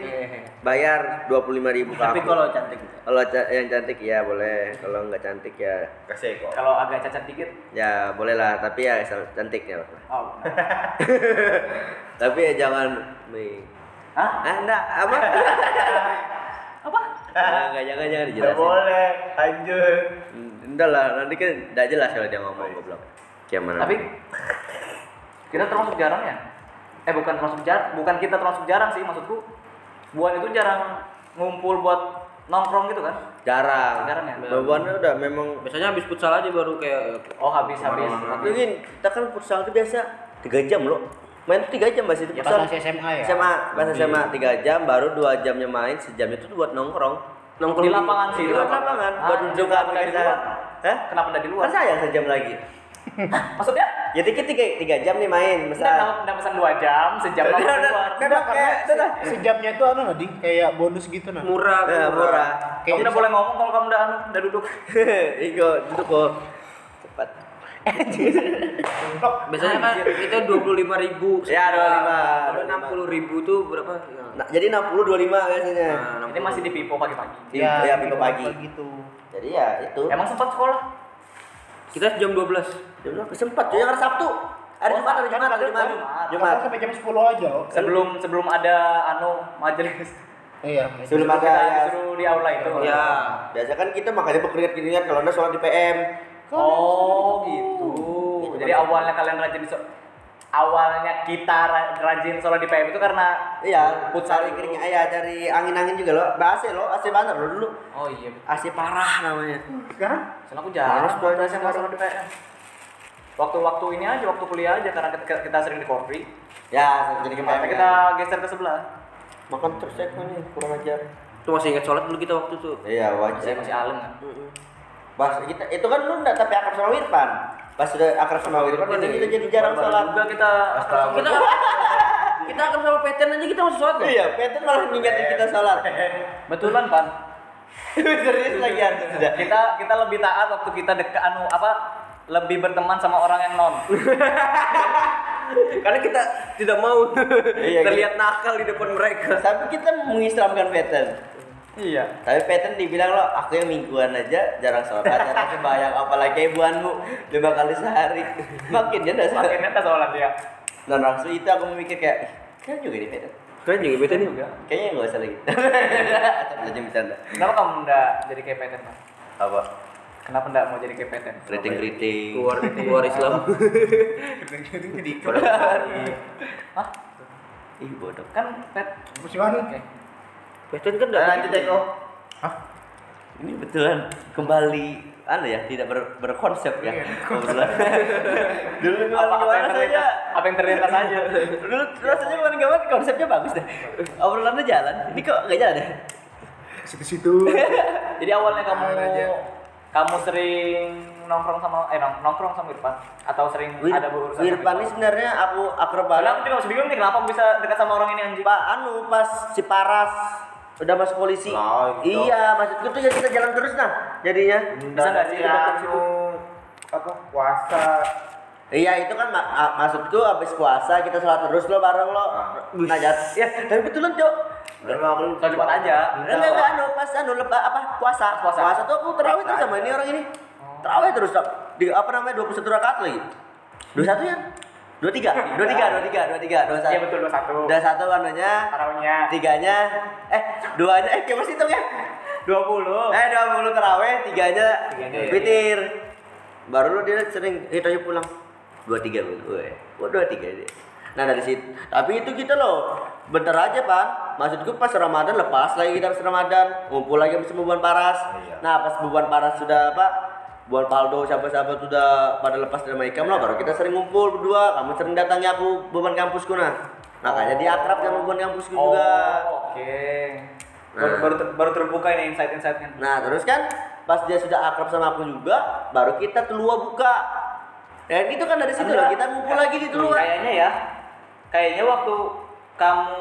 bayar 25.000 ribu Tapi kalau cantik kalau ca- yang cantik ya boleh, kalau nggak cantik ya Kasih kok. Kalau agak cacat dikit, ya boleh lah, tapi ya asal cantiknya. oh. *laughs* Tapi ya jangan nih. Hah? Ah, enggak, apa? *laughs* Apa? Enggak, enggak, jangan jangan dijelasin. boleh, lanjut. Hmm, Enggak lah, nanti kan enggak jelas kalau dia ngomong goblok. Gimana? Tapi kita termasuk jarang ya? Eh bukan termasuk jarang, bukan kita termasuk jarang sih maksudku. Buan itu jarang ngumpul buat nongkrong gitu kan? jarang. Jarang ya? Bebannya udah memang biasanya habis futsal aja baru kayak Oh habis habis. Kan kita kan futsal itu biasa 3 jam loh. Main tuh 3 jam masih itu Ya futsal. masih SMA ya. SMA, pas SMA 3 jam baru 2 jamnya main, sejam itu buat nongkrong. nongkrong Di lapangan sih. Di lapangan, buat Ah, menunjukkan di kesan. luar? Hah? Kenapa di luar? Kan saya sejam lagi. Maksudnya? Ya dikit 3, 3 jam nih main, Kita misal. nggak pesan 2 jam, sejam keluar? Enggak, karena Kayak- se- sejamnya itu anu di kayak bonus gitu nah. murah murah. Kamu udah boleh ngomong kalau kamu udah anu, udah duduk. *laughs* Iko, duduk kok. Cepat. Biasanya kan itu dua puluh lima ribu. Ya, 25, Kalau enam puluh ribu tuh berapa? Ya. Nah, jadi 60 25 biasanya. Nah, Ini masih di Pipo pagi-pagi. Iya, ya, minggu pagi. gitu. Jadi ya itu. Emang sempat sekolah? kita jam 12 Jam berapa? Sempat cuy, hari Sabtu. Hari Oh, Jumat, hari kan Jumat, hari ada Jumat. Jumat. Jumat. sampai jam 10 aja. Sebelum sebelum ada anu majelis. Iya. Sebelum ada ya. di aula itu. Ya. Biasa kan kita makanya berkeringat-keringat kalau anda sholat di PM. Oh gitu. Jadi awalnya kalian rajin so- awalnya kita ra- rajin sholat di PM itu karena Iya, Futsal cari keringat, iya cari angin-angin juga loh. AC loh, AC banget loh dulu. oh iya. AC parah namanya. Sekarang Soalnya aku jarang sholat di PM. Waktu-waktu ini aja, waktu kuliah aja karena kita, kita sering di Korpi. Ya, jadi kemarin Makanya kita geser ke sebelah. makan terus ya nih, kurang ajar. Tuh masih ingat sholat dulu kita waktu itu. Iya, Saya wajar. masih alim kan. Pas kita itu kan lu enggak tapi akrab sama Wirpan. Pas sudah akrab sama Wirpan, jadi kita jadi jarang sholat. juga kita Kita *laughs* kita akan sama PTN aja kita masih sholat. Iya, Peter malah ngingetin kita sholat. *laughs* betulan pan. *laughs* Serius lagi sudah. Kita kita lebih taat waktu kita dekat anu apa lebih berteman sama orang yang non. *laughs* Karena kita tidak mau Iya, *laughs* terlihat nakal di depan mereka. Tapi kita mengislamkan Peter. iya. Tapi Peter dibilang lo, aku yang mingguan aja jarang sholat, jarang sembahyang, apalagi ibuanmu lima kali sehari. *laughs* Makin dia udah sholat. Makin kita sholat ya. Dan langsung itu aku memikir kayak, "Ih, kayaknya juga di Peter. Kan juga PTN juga. Kayaknya nggak usah lagi. Atau belajar bercanda. Kenapa kamu enggak jadi kayak Peten? Mas? Apa? Kenapa enggak mau jadi kayak Peten? Keriting-keriting. keluar *laughs* keluar Islam. *laughs* Hah? Ih bodoh. Kan Pet. musiman. Oke. PTN kan Nah, enggak lanjut Eko. Ini betulan kembali anu ya tidak ber, berkonsep ya kebetulan *laughs* dulu Apa, gimana apa yang saja? Apa yang terlintas aja? dulu rasanya gimana gimana konsepnya bagus deh obrolannya jalan ini kok nggak jalan ya Situ-situ. Jadi awalnya kamu aja. Kamu sering nongkrong sama eh nong- nongkrong sama Irfan? Atau sering Wir, ada berurusan sama Wirpan ini sebenarnya aku akrab banget. aku juga masih bingung nih kenapa aku bisa dekat sama orang ini anjing. Pak anu pas si Paras udah masuk polisi. Nah, itu. iya maksudku tuh ya kita jalan terus nah jadinya. Bisa nggak sih ya, situ? apa puasa. Iya itu kan mak- ah, maksudku habis puasa kita sholat terus lo bareng lo nah jat ya tapi betulan cok memang Soal cepat aja. enggak enggak enggak, anu pas anu leba apa puasa Puasa. puasa tuh aku terawih terus sama ini orang ini terawih terus di apa namanya 21 rakaat lagi 21 ya 23 23 23 23 21 Iya betul 21. 21 anunya Tarawihnya tiganya eh duanya eh kayak masih hitung ya 20. eh 20 terawih tiganya Tiganya. witir baru lu dia sering aja pulang 23 gue oh 23 dia nah dari situ tapi itu kita loh bentar aja pan maksudku pas Ramadan lepas lagi kita pas Ramadan ngumpul lagi bersama bulan paras Iya. nah pas bulan paras sudah apa bulan Paldo siapa-siapa sudah pada lepas dari Maikam lah baru kita sering ngumpul berdua kamu sering datangi aku beban kampusku nah makanya dia akrab sama beban kampusku Oh, juga oke. Nah. Baru, baru, ter- baru terbuka ini insight-insightnya. Nah terus kan pas dia sudah akrab sama aku juga, baru kita telua buka. Dan itu kan dari situ Enggak. lah kita ngumpul lagi di telua. Kayaknya ya, kayaknya waktu kamu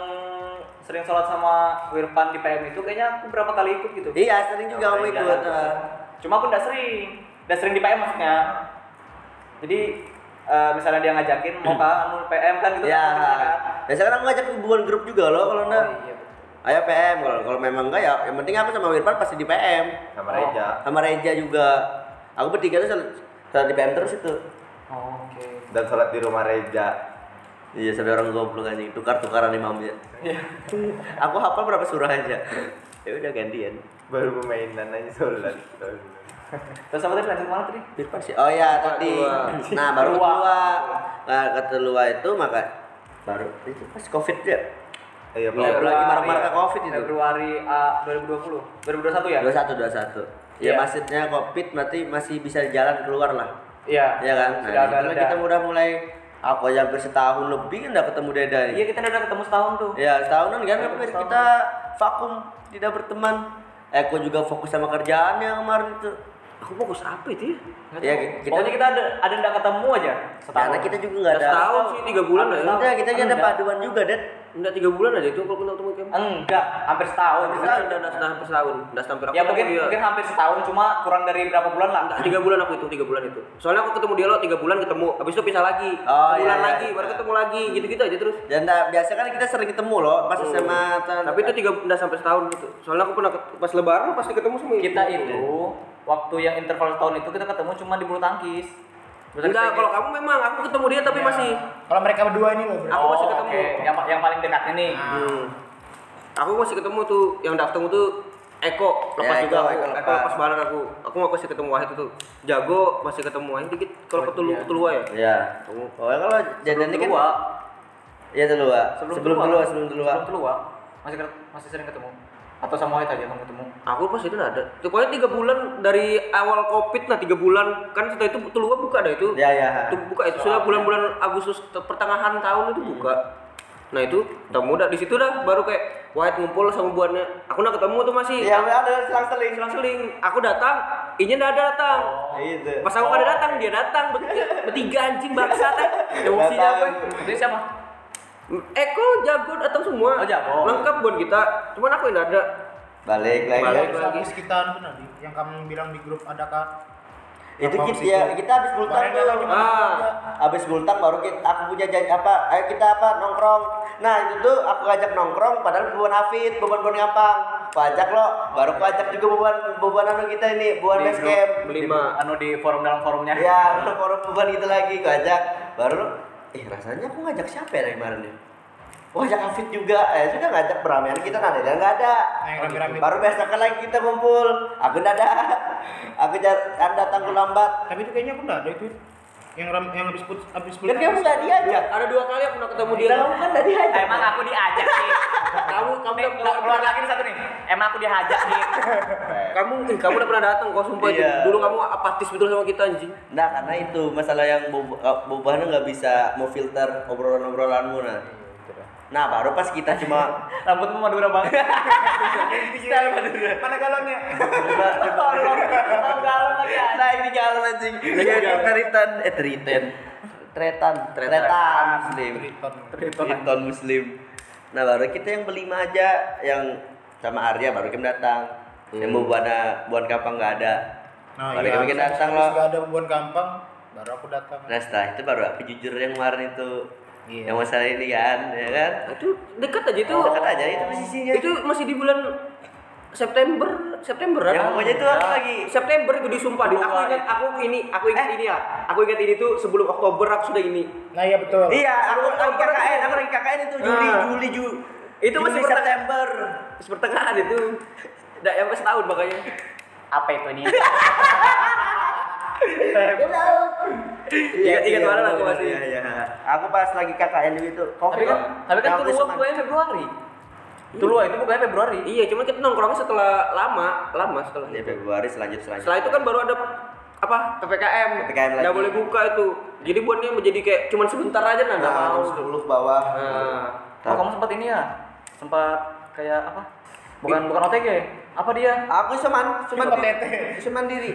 sering sholat sama Wirpan di PM itu kayaknya aku berapa kali ikut gitu. Iya sering juga kamu ikut. Nah. Cuma aku nggak sering, nggak sering di PM maksudnya. Jadi eh, misalnya dia ngajakin mau ke anu PM kan gitu Ya. kan, kan. Biasanya kan aku ngajak hubungan grup juga loh kalau enggak. Oh, iya betul. Ayo PM kalau kalau memang enggak ya yang penting aku sama Wirpan pasti di PM. sama Oh. Reja Sama Reja juga. Aku bertiga tuh selalu di PM terus itu. Oh, Oke. dan sholat di rumah Reja Iya sampai orang goblok anjing tukar-tukaran imamnya. Iya. *laughs* Aku hafal berapa surah aja. Ya udah gantian. baru pemainan aja sholat Terus apa tadi lanjut mana tadi? Irfan sih. Oh ya tadi. Nah baru kedua. Nah ketelua itu maka baru itu pas covid ya. iya Iya, Pak. lagi marah-marah ke Covid itu. Februari ah, 2020. 2021 ya? 21 21. Ya Iya. maksudnya covid berarti masih bisa jalan keluar lah. Iya. Iya kan? Nah, reda. kita udah mulai aku aja hampir setahun lebih kan udah ketemu Deda nih. Iya kita udah ketemu setahun tuh. Ya setahunan kan Iya, hampir setahun. kita vakum tidak berteman. Eko juga fokus sama kerjaannya kemarin itu. Aku fokus apa itu ya? Ya, kita- Pokoknya kita ada ada yang nggak ketemu aja. Karena kita juga nggak ada. setahun sih, tiga bulan ya. Enggak, kita nggak ada Enggak. paduan juga, Det. Enggak tiga bulan aja itu kalau kita ketemu kamu. Enggak, hampir setahun. Udah udah udah hampir setahun. Udah hampir aku Ya mungkin dia. mungkin hampir setahun cuma kurang dari berapa bulan lah. Enggak, tiga bulan aku itu, tiga bulan itu. Soalnya aku ketemu dia lo tiga bulan ketemu, habis itu pisah lagi. Oh, iya, iya. lagi, baru ketemu lagi, gitu-gitu aja terus. Dan nah, biasa kan kita sering ketemu loh, pas SMA. tan- Tapi itu tiga udah sampai setahun gitu. Soalnya aku pernah pas lebaran pasti ketemu sama Kita itu waktu yang interval tahun itu kita ketemu cuma di bulu tangkis. Bulu tangkis Enggak, kalau kamu memang aku ketemu dia tapi masih Kalau mereka berdua ini loh, bro. Aku masih Oh, ketemu. oke. Yang yang paling dekatnya nih. Hmm. Aku masih ketemu tuh yang datang tuh Eko lepas Ya, juga Eko, aku, Eko Eko lepas. lepas bareng aku. Aku mau masih ketemu Wahid itu. Jago masih ketemu Wahid dikit kalau Oh, ketelu iya. ketelua ya. Iya. Oh, ya kalau ini kan Iya dulu, Wak. sebelum Sebelum sebelum dulu. Wak. Sebelum Tua. Masih masih sering ketemu. Atau sama Wahid aja kamu ketemu. Aku pas itu ada. Tuh, Pokoknya tiga bulan dari awal covid lah tiga bulan kan setelah itu telua buka dah itu. Ya, ya. Itu buka itu sudah bulan-bulan Agustus te- pertengahan tahun itu buka. Nah itu ketemu dah di situ dah baru kayak White ngumpul sama buannya. Aku nak ketemu tuh masih Iya, ada selang-seling. selang-seling. Aku datang, Inya nggak ada datang. Itu. Pas aku ada datang dia datang bertiga, anjing bangsat eh. Emosinya apa? Itu siapa? Eko jago datang semua. Oh, jago. Lengkap buat kita. Cuman aku yang ada. Balik lagi. Balik. Habis kita itu nanti yang kamu bilang di grup adakah Itu Apa kita ya, kita habis bultang cuma Ah. Habis bultang baru kita, aku punya janji apa? Ayo kita apa nongkrong. Nah itu tuh aku ajak nongkrong padahal beban Hafid, beban beban Gampang. Aku ajak lo, baru aku ajak juga beban beban anu kita ini, beban Di base grup. camp. Berlima. Anu di forum dalam forumnya. Ya, *laughs* forum beban itu lagi aku ajak. Baru eh rasanya aku ngajak siapa ya dari kemarin ya? Wah, ajak Hafid juga. Eh, sudah ngajak beramian kita nggak ada, dan nggak ada. Nah, yang rame-rame. Baru besok lagi kita kumpul. Aku nggak ada. Aku jar, anda datang ku lambat. Tapi itu kayaknya aku enggak ada itu. Yang ram, yang habis put habis Kan kamu nggak diajak. Ada dua kali aku pernah ketemu dia. Kamu kan nggak diajak. Emang aku diajak nih. *laughs* Kamu kamu Nih, udah keluar, keluar lagi nih satu nih. Emang aku diajak nih. *laughs* kamu eh, kamu udah pernah datang kok sumpah itu. Iya. Dulu kamu apatis betul sama kita anjing. Nah, karena itu masalah yang bobahnya nggak bisa mau filter obrolan-obrolanmu nah. Nah, baru pas kita cuma *laughs* Rambutmu Madura banget. Style Madura. Mana galonnya? Oh, galon lagi aja. nah ini jalan anjing. Iya, Triton eh Triton. Tretan, Tretan Muslim. Triton Muslim. Nah, baru kita yang berlima aja yang sama Arya baru kita datang. Yang mau buana buan kapang nggak ada. Nah, baru iya, kami datang loh. nggak ada buan gampang, baru aku datang. Nah setelah itu baru aku jujur yang kemarin itu Iya. Yang masalah ini kan, ya kan Itu dekat aja itu. Dekat aja itu posisinya Itu masih di bulan September, September Ya kan? pokoknya itu aku lagi September itu disumpah di aku ingat aku ini aku ingat ini ya aku ingat ini tuh sebelum Oktober aku sudah ini Nah, iya betul. Iya, aku lagi KKN, aku lagi KKN itu Juli, Nah. Juli, Juli Itu masih Juli, perteng- September pertengahan itu tidak sampai setahun makanya Apa itu nih? *laughs* Ingat- ingat mana aku masih. Iya, iya. Aku pas lagi KKN itu tapi kan tapi kan Yang itu aku luar seman- bukannya Februari. Itu luar itu bukannya Februari. iya cuman kita nongkrongnya setelah lama lama setelah Ya itu Februari selanjut selanjut setelah itu kan baru ada apa ppkm PPKM lagi. nggak boleh buka itu jadi buatnya menjadi kayak cuman sebentar aja nah Nah, mau jam 10 ke bawah nah Oh, kamu sempat ini ya? Sempat kayak apa? Bukan bukan OTG. Apa dia? Aku cuman cuman di- tete. cuman diri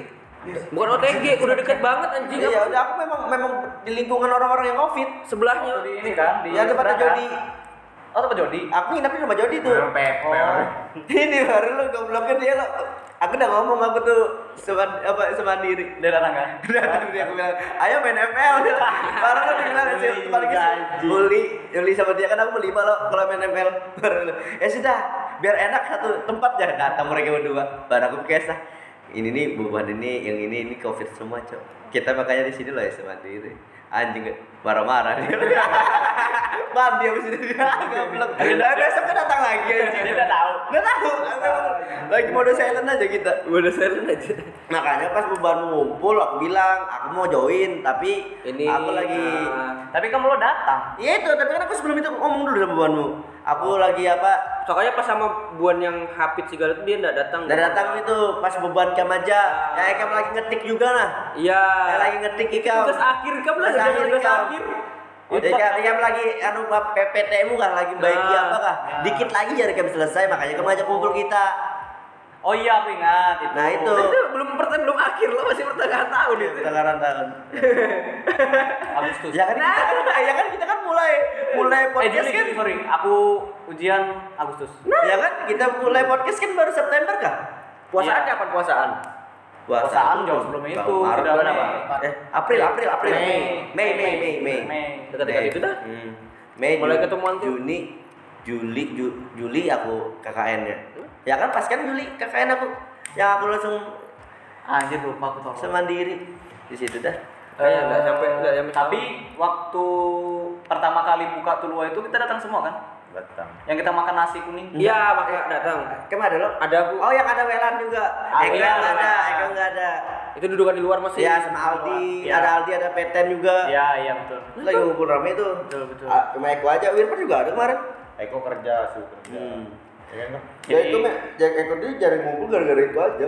bukan OTG udah deket banget anjing Iya, udah aku memang memang di lingkungan orang-orang yang covid sebelahnya Di ini kan di Yang tempatnya? Jody Oh, tempat Jody. Aku nginep di rumah Jody tuh Pepe. *laughs* Ini baru lu gobloknya dia lo Aku udah ngomong aku tuh seman, apa semandiri Dia datang kan? *laughs* Datang dia aku bilang, ayo main ML Baru lu bilang sih, balik ke Uli, Uli sama dia kan aku berlima lo kalau main ML *laughs* Baru ya sudah, biar enak satu tempat ya Datang mereka berdua, baru aku kesah ini nih beban ini, yang ini ini covid semua cok. Kita makanya di sini loh ya semandiri. Anjing marah-marah *laughs* dia. Mandi abis itu dia goblok. Nah, besok kan datang lagi anjing. Dia udah tahu. Udah tahu. Lagi mode silent aja kita. udah silent aja Makanya pas beban ngumpul aku bilang aku mau join tapi Ini, aku lagi ah. Tapi kamu lo datang. Iya itu, tapi kan aku sebelum itu ngomong dulu sama bebanmu. Aku lagi apa? soalnya pas sama buan yang hapit segala itu dia nggak datang Dan datang itu pas beban kam aja. Ya kam lagi ngetik juga nah. iya Ya lagi ngetik ikam. tugas akhir Tugas akhir, tugas Ikam. Akhir Ya kam, ikam lagi anu PPTmu kan lagi baik Nah. apa kah? Dikit lagi jadi kam selesai makanya kamu ajak kumpul kita. Oh iya aku ingat itu. Nah, itu. Itu belum pertengahan belum akhir lo masih pertengahan tahun itu. Sekarang tahun. *laughs* Agustus. Ya kan, kita, ya kan kita kan mulai mulai eh podcast Juli, kan. Juli, sorry. Aku ujian Agustus. Ya kan kita mulai podcast kan baru September kah? Puasaan Iya. kapan puasaan? Puasaan jauh sebelum itu, Maret udah bulan Mei. apa? Eh, April, April, April. Mei. Mei, Mei, Mei, Mei. Mei. Dekat-dekat itu dah. Hmm. Mei, Mulai Juni, ketemuan tuh. Juni, Juli, Ju, Juli aku KKN-nya. Ya kan pas kan Juli KKN aku. Yang aku langsung Anjir lupa aku tolong. semandiri di situ dah. Kayaknya enggak sampai enggak sampai Tapi waktu pertama kali buka Tulua itu kita datang semua kan? Datang. Yang kita makan nasi kuning. Iya, makanya datang. Ke mana lo? Ada aku. Oh yang ada Welan juga. Ah, Eko iya, nggak ada. Eko nggak ada. Itu dudukan di luar masih. Ya sama Aldi, Iya. ada Aldi, ada Peten juga. Iya, iya betul. Lagi ngumpul rame tuh. Betul, betul. Ah, Cuma Eko aja, Wirpan juga ada kemarin. Eko kerja sih kerja. Hmm. Ya kan? Ya Jadi- itu Jack Eko dia jarang ngumpul gara-gara itu aja.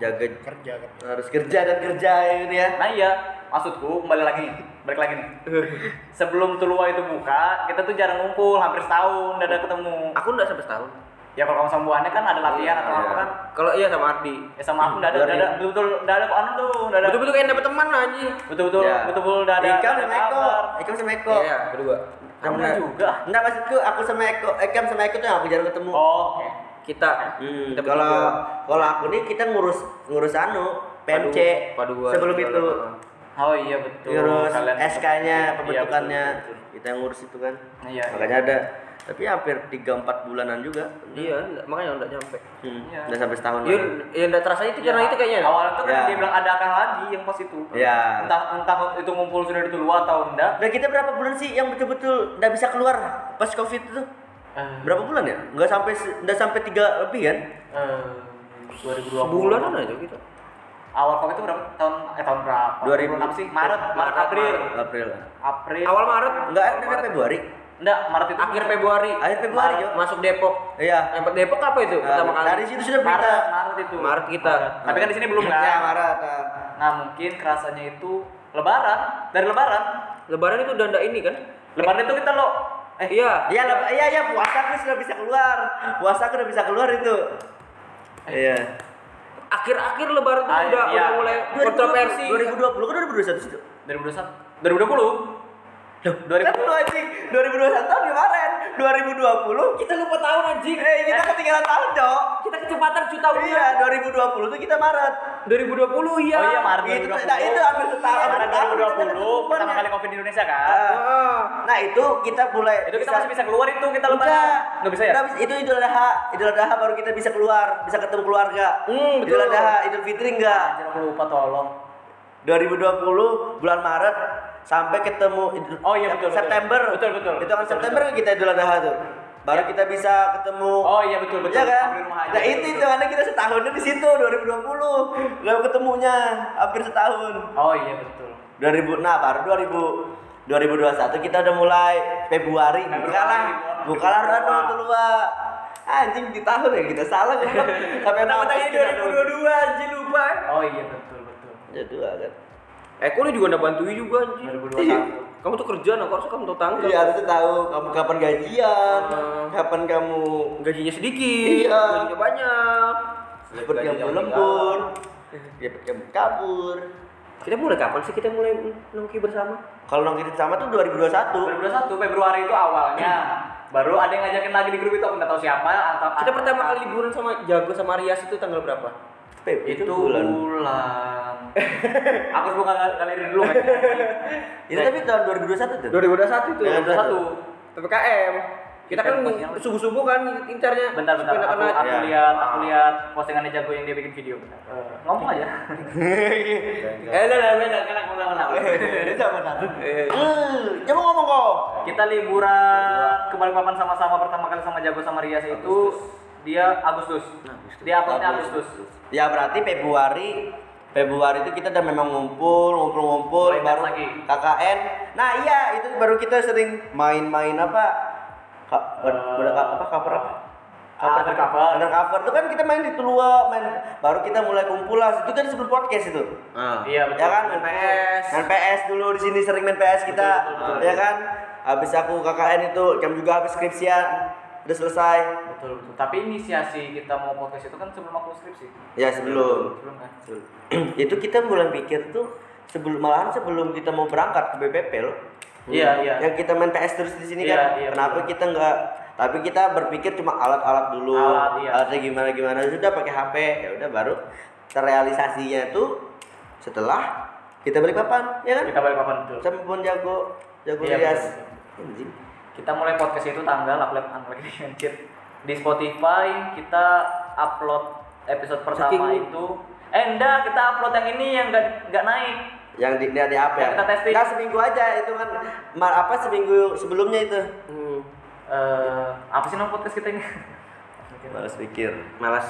Oh. Jaga Kerja kan. harus kerja dan kerja ini ya. Nah iya, maksudku kembali lagi balik lagi nih. *laughs* Sebelum Tulua itu buka, kita tuh jarang ngumpul, hampir setahun udah ada ketemu. Aku enggak sampai setahun. Ya kalau kamu sama kan ada latihan atau Iya. apa kan? Kalau iya sama Ardi. Ya sama aku udah ada, udah ada, betul-betul udah ada kok anu tuh, udah ada. Betul-betul kayak dapet teman anjing. Betul-betul, Ya. betul-betul udah ada. Ikam ada sama Eko. Ikam sama Eko. Iya, berdua. Kamu juga. Enggak maksudku aku sama Eko, Ikam sama Eko tuh yang aku jarang ketemu. Oh, oke. Kita. Hmm, Kita kalau kalau aku nih kita ngurus ngurus anu PMC Paduan. sebelum itu Oh iya betul. ngurus SK-nya Iya, pembentukannya betul, betul, betul. kita yang ngurus itu kan Iya. makanya ada tapi hampir 3-4 bulanan juga Iya, enggak, makanya enggak nyampe. hmm. Iya. udah sampai setahun Iya, lah. ya enggak terasa itu karena itu kayaknya. Awalnya tuh kan Ya. dia bilang ada akan lagi yang pas itu. Iya. Entah entah itu ngumpul sudah di Tulua atau enggak. Nah kita berapa bulan sih yang betul-betul nggak bisa keluar pas covid itu? Eh, Berapa bulan ya? Nggak sampai nggak sampai tiga lebih kan? eh, 2020. Sebulanan aja kita. Awal Covid itu berapa? Tahun eh tahun berapa? 2000. Bulan apa sih? Maret, Maret, Maret, April. April. April. Awal Maret. Enggak, ada Februari. Enggak, Maret itu. Akhir Februari. Akhir Februari, Maret. Masuk Depok. Iya. Yang Depok apa itu? Pertama Nah, kali. dari situ sudah berita. Maret, Maret itu. Maret kita. Tapi kan di sini belum *laughs* kan? Ya Maret. nah. Nah, mungkin kerasanya itu lebaran, dari lebaran. Lebaran itu udah enggak ini kan? Lebaran itu kita lo eh Iya. Iya, leb- iya, iya, puasa aku sudah bisa keluar. Puasa aku udah bisa keluar itu. Iya. Akhir-akhir lebaran tuh Ah, udah iya. udah mulai kontroversi. 2020 kan 2021 sih. 2021. 2020. Loh, 2020. kan lu anjing 2021 tahun kemarin. 2020 Kita lupa tahun anjing. eh kita ketinggalan tahun, Cok. Kita kecepatan juta Iya, 2020 tuh kita Maret. 2020 iya. Oh iya, Maret Itu 2020. nah, itu hampir setahun. Maret setahun kita 2020 pertama kali Covid di Indonesia kan. Ah. Nah, itu kita mulai itu kita masih bisa keluar itu kita lebaran. Enggak. Bisa ya? Enggak bisa. Itu Idul Adha. Idul Adha baru kita bisa keluar, bisa ketemu keluarga. Hmm, betul. Idul Adha, Idul Fitri enggak. Anjir aku lupa tolong. 2020 bulan Maret sampai ketemu Idul- Oh iya, betul, betul. September. Betul, betul. Itu kan Betul, September kita Idul Adha tuh. Baru kita bisa ketemu Oh iya betul betul. Iya kan? Rumah aja. Nah itu itu karena kita setahunnya di situ 2020. Lalu ketemunya hampir setahun. Oh iya betul. 2000 nah baru 2000 2021 kita udah mulai Februari bukalah bukalah. Rano keluar anjing di tahun ya kita salah kan *laughs* sampai Tanya 2022 anjing lupa. Oh iya betul betul. ya dua kan Eh, kok lu juga udah bantuin juga anjing. 2021. Kamu tuh kerjaan, aku harusnya kamu tahu tanggal. iya harusnya tahu kamu kapan gajian Hmm. kapan kamu Gajinya sedikit, Iya. gajinya banyak. dapat kamu lembur dapat kamu kabur Kita mulai kapan sih kita mulai nongki bersama? kalau nongkrong sama tuh 2021 2021 Februari itu awalnya. Baru ada yang ngajakin lagi di grup itu aku nggak tahu siapa atau Kita pertama kali liburan sama Jago sama Rias itu tanggal berapa? Pep, itu bulan. *laughs* aku buka galeri dulu kan. itu tapi tahun 2021 tuh 2021 itu. Iya, 2021. PPKM. Kita kan subuh-subuh kan incarnya. Bentar bentar aku, aku Ya. lihat aku lihat postingannya Jago yang dia bikin video. Bentar. Eh, ngomong aja. *laughs* Eh, lah, lah, lah, enak ngomong ngomong. Eh, coba ngomong kok Kita liburan ke Balikpapan sama-sama pertama kali sama Jago sama Rias itu dia Agustus. Dia uploadnya Agustus. Ya berarti Februari Februari itu kita udah memang ngumpul, ngumpul-ngumpul Mulai baru lagi. KKN. Nah, iya itu baru kita sering main-main apa? Ka, ber, ber- apa cover apa? Ah, undercover. Undercover itu kan kita main di Tulua, main baru kita mulai kumpul lah. Itu kan sebelum podcast itu. Ah. Iya betul. Ya kan Main PS. Main PS dulu di sini sering main PS kita. Betul, betul, betul. Ya kan? Habis aku KKN itu, jam juga habis skripsian. udah selesai. Betul betul. Tapi inisiasi kita mau podcast itu kan sebelum aku skripsi. Ya sebelum. Sebelum kan. *clears throat* itu kita mulai pikir tuh sebelum malahan sebelum kita mau berangkat ke BPP loh. Iya, iya. Yang kita main PS terus di sini Iya, kan. iya, Kenapa betul. kita nggak tapi kita berpikir cuma alat-alat dulu. Alat, iya. Alatnya gimana gimana sudah pakai HP ya udah baru terrealisasinya tuh setelah kita balik papan ya kan? Kita balik papan betul. Sama pun jago jago Iya, rias. Kita mulai podcast itu tanggal upload upload anjir. Di Spotify kita upload episode pertama Saking- itu eh enggak kita upload yang ini yang enggak enggak naik. Yang di, di, di apa ya? Yang kita testing. Nggak, seminggu aja itu kan ma- apa seminggu sebelumnya itu. Hmm, Eh apa sih nama podcast kita ini? *laughs* Males pikir. malas.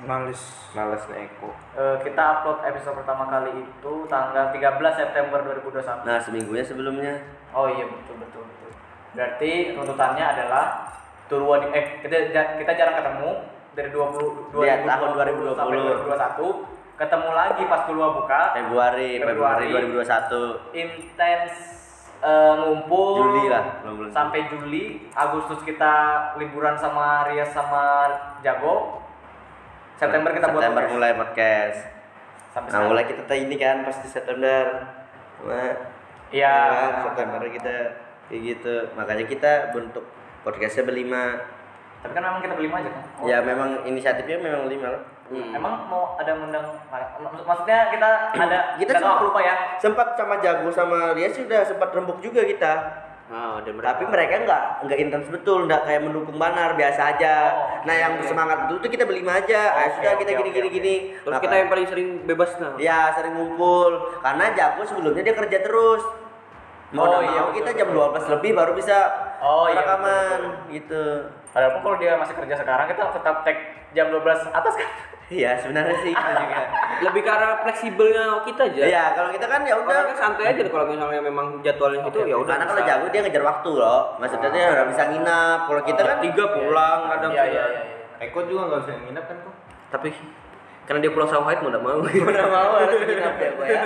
Males. Males neko. Eh, kita upload episode pertama kali itu tanggal 13 September 2021. Nah, seminggunya sebelumnya. Oh iya betul betul betul. Berarti runtutannya adalah Turwa di eh kita kita jarang ketemu dari 20 Iya, 2020 tahun sampai 2021 ketemu lagi pas Turwa buka Februari, Februari, Februari. 2021. intens eh, ngumpul Juli lah, bulan sampai Juli Agustus kita liburan sama Rias sama Jago September kita buat September podcast. mulai podcast. sampai Nah, sekarang. mulai kita ini kan pasti September. Nah, Iya. September kita kayak gitu. Makanya kita bentuk podcastnya berlima. tapi kan memang kita berlima aja kan Oh, Ya memang inisiatifnya memang lima loh. Hmm. Emang mau ada maksud- maksudnya kita *clears throat* ada Kita sempat- lupa ya. Sempat sama Jago sama Ria sih udah sempat rembuk juga kita. Oh, dan mereka. Tapi mereka nggak nggak intens betul, nggak kayak mendukung banar biasa aja. Oh, nah yang semangat itu tuh kita berlima aja. Ayo Oke, sudah oke, kita gini oke, gini oke. gini. Terus Maka- kita yang paling sering bebas nah. Ya sering ngumpul karena Jago sebelumnya dia kerja terus. Mau Oh, iya, mau kita jam 12 lebih baru bisa Oh, iya, rekaman betul, gitu. Padahal pun kalau dia masih kerja sekarang kita tetap tag jam 12 atas kan. Iya sebenarnya sih gitu juga. *laughs* Lebih ke arah fleksibelnya kita aja. Iya kalau kita kan ya udah. Orangnya santai aja kalau misalnya memang jadwalnya itu ya udah. Karena kalau bisa. Jago dia ngejar waktu loh. Maksudnya dia udah bisa nginap. Kalau kita kan tiga pulang kadang Iya, iya, iya. iya. Eko juga nggak usah nginep kan kok. Tapi karena dia pulang sama Haid mau enggak mau. udah mau harus *laughs* nginap ya gua ya.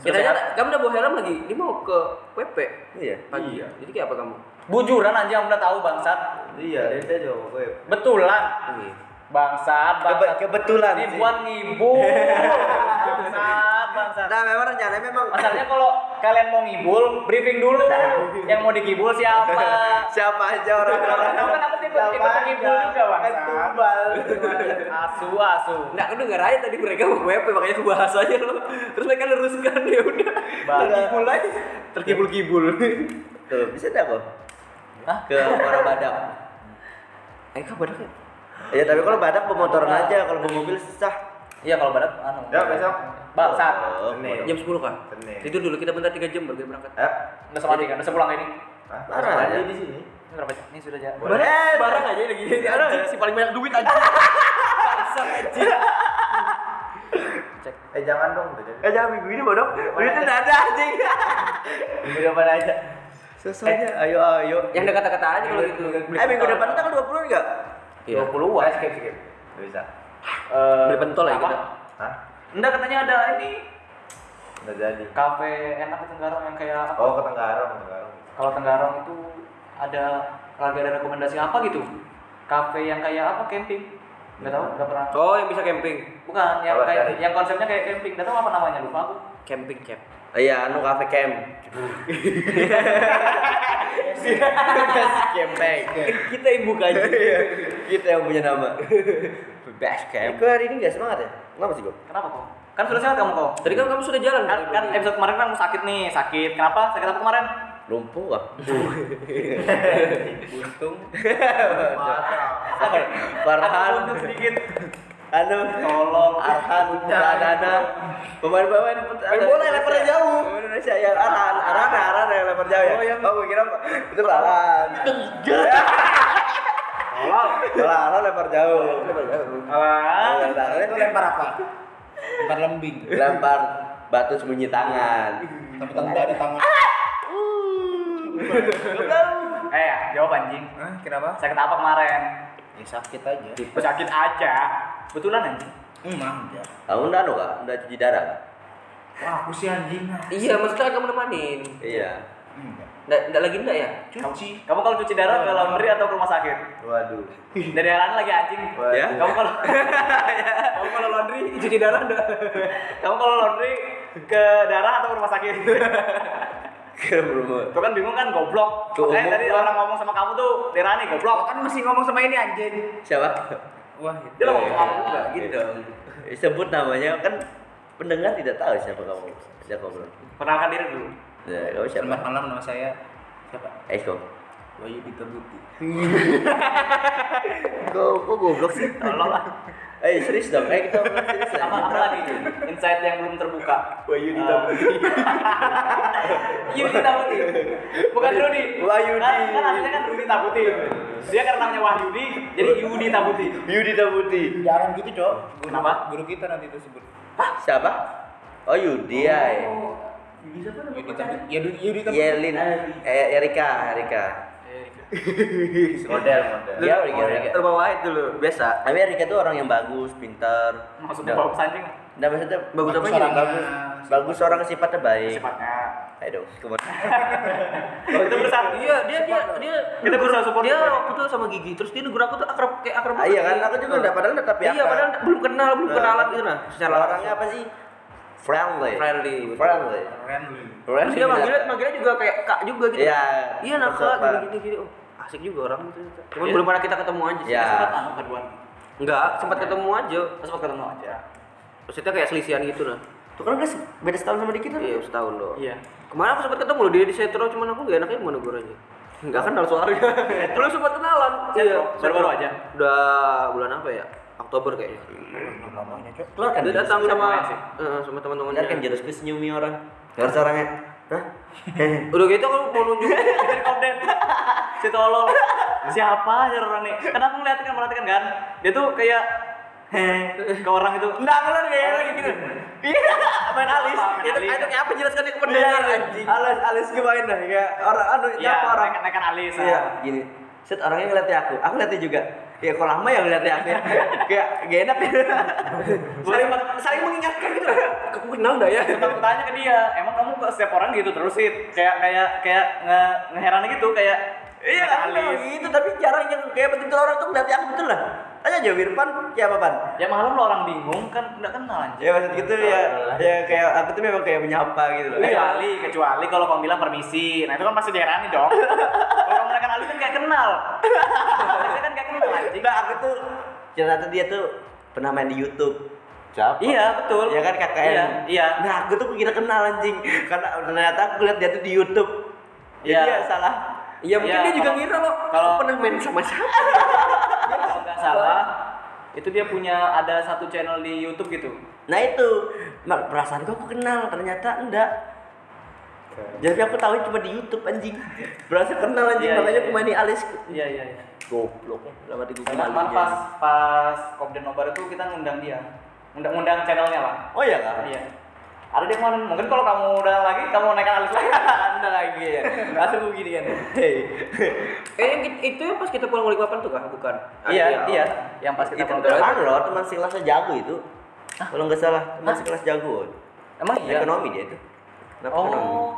Kita aja kamu udah bawa helm lagi. Dia mau ke WP Iya. pagi. Iya. Jadi kayak apa kamu? Bujuran anjing udah tahu bangsat. Iya, tadi juga gue. Betulan. Ini. Bangsat, Kebe- bangsat. kebetulan Ini buat ngibul. *laughs* bangsat, bangsat. Nah memang rencananya memang Masalahnya kalau kalian mau ngibul, briefing dulu. Yang mau dikibul siapa? siapa aja orang-orang Kamu kan aku tipe tipe pengibul juga bangsat. Asu, asu. Enggak, aku denger aja tadi mereka mau WP makanya aku bahas aja loh. Terus mereka luruskan ya udah. Terkibul aja. Terkibul-kibul. Tuh, bisa dah kok. Hah? Ke orang badak. Eh, kau badak ya? Ya tapi kalau badak pemotoran aja, kalau mobil susah. Iya kalau badak anu. Ya, besok. Bangsat. Oh, Senin. Jam 10 kah? Senin. Tidur dulu kita bentar 3 jam baru kita berangkat. Eh, Udah sama kan? Udah sepulang ini. Hah? Mandi aja. di sini. Ini berapa jam? Ini sudah jam. Barang, barang aja lagi. Anjing si paling banyak duit aja. Bangsat anjing. Cek. Eh, jangan dong. udah jadi. Eh jangan minggu ini bodoh. Duitnya nggak ada anjing. Minggu depan aja. Sesuanya, ayo ayo. Yang ada kata-kata aja kalau gitu. Eh minggu depan tanggal 20 enggak? Iya. 20-an. Eh, skip, skip. Nggak bisa. Eh, Beli pentol ya kita. Hah? Enggak katanya ada ini Nggak jadi. kafe enak di Tenggarong yang kayak apa? Oh, ke Tenggarong, Tenggarong. Kalau Tenggarong itu ada lagi ada rekomendasi apa gitu? Kafe yang kayak apa camping? Enggak tahu, enggak pernah. Oh, yang bisa camping. Bukan, yang kayak cari. yang konsepnya kayak camping. Enggak tahu apa namanya, lupa aku. Camping camp. Iya, anu cafe camp. Camping. Kita yang buka aja. Kita yang punya nama. Best camp. Kau hari ini nggak semangat ya? Kenapa sih kok? Kenapa kok? Kan sudah sehat kamu kok. Tadi kan kamu sudah jalan Kan, kan episode kemarin kan kamu sakit nih, sakit. Kenapa? Sakit apa kemarin? Lumpuh ah. Untung. Aku mundur sedikit. Anu, Tolong. Arhan, Pradana, pemain-pemain Main bola yang levelnya jauh. Pemain Indonesia yang Arhan, Arhan, Arhan yang level jauh ya. Oh, yang oh, gue kira itu Arhan. Tolong. Kalau Arhan lempar jauh. Ah. Arhan itu lempar apa? Lempar lembing. Lempar batu sembunyi tangan. Tapi tanda di tangan. Eh, ya, jawab anjing. Hah, kenapa? Sakit apa kemarin? Ya sakit aja. Sakit aja. Betulan anjing. Emang ya. Kamu udah anu kak? Udah cuci darah kak? Wah, aku sih anjing. Iya, maksudnya kamu nemanin. Iya. Enggak. Nggak, nggak lagi enggak ya? Cuci. Kamu kalau cuci darah ke laundry atau ke rumah sakit? Waduh. Dari Alan lagi anjing. Ya? Kamu kalau *laughs* kamu kalau laundry cuci darah enggak? Kamu kalau laundry ke darah atau ke rumah sakit? *laughs* Tuh kan bingung kan goblok. Ke Makanya tadi orang ngomong sama kamu tuh Dirani Lo goblok. kan mesti ngomong sama ini anjing. Siapa? Wah, Dia ngomong sama kamu juga. Gitu dong. Sebut namanya kan pendengar tidak tahu siapa kamu. Siapa kamu? Perkenalkan diri dulu. Ya, kamu siapa? Selamat malam nama saya siapa? Eko. Wahyu Dita Buti. *laughs* Kok kok goblok sih? Tolong lah. Eh serius dong, eh kita ngomong serius lah. Apa, apa lagi insight yang belum terbuka? Wahyu Dita Yudi Tabuti. *laughs* Bukan Rudi. Wahyudi. Kan, kan aslinya kan Rudi Tabuti. Dia karena namanya Wahyudi, jadi Yudi Tabuti. Yudi Tabuti. Jangan gitu, Cok. Kenapa? Guru kita nanti itu sebut. Siapa? Oh Yudi ya. Yudi Tabuti. Ya Yudi Yudi Tabuti. Yelin, eh Erika, Erika. Model, model. Iya, Erika, Erika. Terbawa itu loh, biasa. Tapi Erika tuh orang yang bagus, pintar. Maksudnya bawa anjing Nggak maksudnya Bagus apa orangnya. Bagus, bagus orang sifatnya baik. sifatnya. Ayo dong, ke mana? Kalau *laughs* itu bersama. Iya, dia dia dia Kita berusaha support dia waktu itu sama Gigi, terus dia negur aku tuh akrab kayak akrab. Ah, iya kan, aku juga enggak padahal enggak tapi Iya, padahal belum kenal, belum Nah. kenalan gitu nah. Secara orangnya apa sih? Friendly. friendly. Friendly. Friendly. dia manggilnya manggilnya juga kayak kak juga gitu. Iya. Iya nak kak gini gini. Oh, asik juga orang itu. Cuman Iya. belum pernah kita ketemu aja sih. Iya. Sempat anu. Enggak, sempat ketemu aja. Sempat ketemu aja. Maksudnya kayak selisihan gitu nah. Tuh kan guys, beda setahun sama dikit kan? Iya, setahun doang. Iya. Kemarin aku sempat ketemu loh dia di Setro, cuman aku gak enaknya mana gue aja. Enggak kenal soalnya. *laughs* Belum sempat kenalan. Setro, baru-baru aja. Udah bulan apa ya? Oktober kayaknya. Namanya, Cok. Keluar kan? Dia datang sama sih? eh, sama teman-temannya. Kan gue senyumi orang. Harus orangnya. Hah? *laughs* Udah gitu aku mau nunjuk komden. Si tolol. Siapa aja orang nih? Kenapa ngeliatin kan merhatikan kan? Dia tuh kayak heh ke orang itu. Enggak, kan kayak lagi gitu. Iya, main alis. Itu itu kayak apa jelaskan ke pendengar Iya, anjing. Alis alis gue main dah kayak orang anu Iya, nyapa orang. naik naikan alis. Iya, ah. gini. Set orangnya ngeliatnya aku, aku ngeliatnya juga. Ya kok lama ya ngeliatnya aku ya. Kayak gak enak ya. Saling saling mengingatkan gitu. Aku kenal enggak ya? Sempat bertanya ke dia, emang kamu ke setiap orang gitu terus sih? Kayak kayak kayak nge ngeheran gitu kayak Iya kan gitu, tapi jarang yang kayak betul-betul orang tuh ngeliatnya aku betul lah. Tanya aja Wirpan, kayak apa Pan? Ya malam lo orang bingung kan nggak kenal anjir. Ya maksud gitu ya, ya kayak aku tuh memang kayak menyapa gitu loh. Kecuali, kecuali kalau kamu bilang permisi, nah itu kan pasti diherani dong. *laughs* kalau kamu naikan alis kan kayak kenal. Biasanya kan kayak kenal anjing. Nah, aku tuh ternyata dia tuh pernah main di YouTube. Siapa? Iya betul. Ya kan KKN. Iya. iya. Nah, aku tuh kira kenal anjing karena ternyata aku lihat dia tuh di YouTube. Jadi Iya. ya salah. Iya, mungkin Iya, dia juga kalau- ngira loh. kalau- pernah main sama siapa? *laughs* Kalau nggak salah, itu dia punya ada satu channel di YouTube gitu. Nah itu, mak perasaan aku kenal, ternyata enggak. Jadi aku tahu cuma di YouTube anjing. Berasa kenal anjing, Iya, makanya iya, aku main di alis. Iya iya iya. Goblok, lama di Google Karena pas pas Kopden Nobar itu kita ngundang dia, ngundang ngundang channelnya lah. Oh iya kak? Iya. Ada dia kemarin. Mungkin kalau kamu udah lagi, kamu naikkan alis lagi. *laughs* Anda lagi ya. Langsung begini kan. Hei. Eh, itu yang pas kita pulang balik papan tuh kah? Bukan. Iya iya. Yang pas kita Itu pulang kan loh, teman sekelasnya jago itu. Kalau nggak salah, teman sekelas jago. Emang iya. Ekonomi dia itu. Kenapa ekonomi? Oh.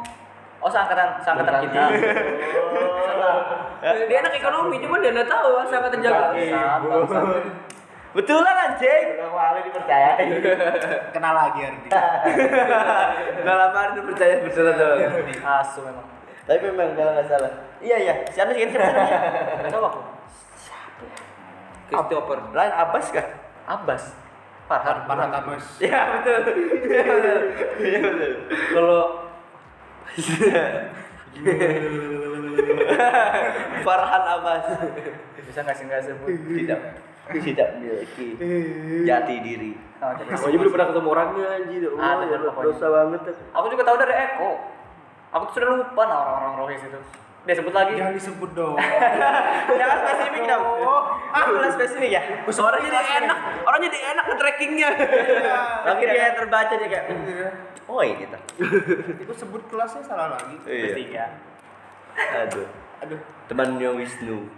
Oh, seangkatan seangkatan kita. Dia anak ekonomi, cuman dia nggak tahu sangat terjaga. Betulan anjing. Kamu Ali dipercaya. *laughs* Kenal lagi Ardi. *laughs* Udah lama udah percaya betulan tuh. Asu memang. Tapi memang kalau nggak salah. Iya iya. Si siapa namanya? Nggak tahu aku. Christopher. Lain Abbas kah? Abbas. Farhan. Farhan Tabas. Iya betul. Iya betul. Iya betul. Kalau *laughs* Farhan Abbas Bisa nggak sih nggak sebut? tidak tidak memiliki jati diri. Oh, jadi Aku aja belum pernah ketemu orangnya anjir. Oh, Ada ya, dosa banget. Aku juga tahu dari Eko. Aku tuh sudah lupa nah orang-orang Rohis itu. Dia sebut lagi. Jangan disebut dong. *laughs* Jangan spesifik dong. Ah, boleh spesifik ya. Orang jadi enak, orang jadi enak nge-trackingnya. *laughs* Lagi dia terbaca dia kayak. Oh ini tuh. Itu sebut kelasnya salah lagi. Bertiga. Aduh. Aduh. Temannya Wisnu.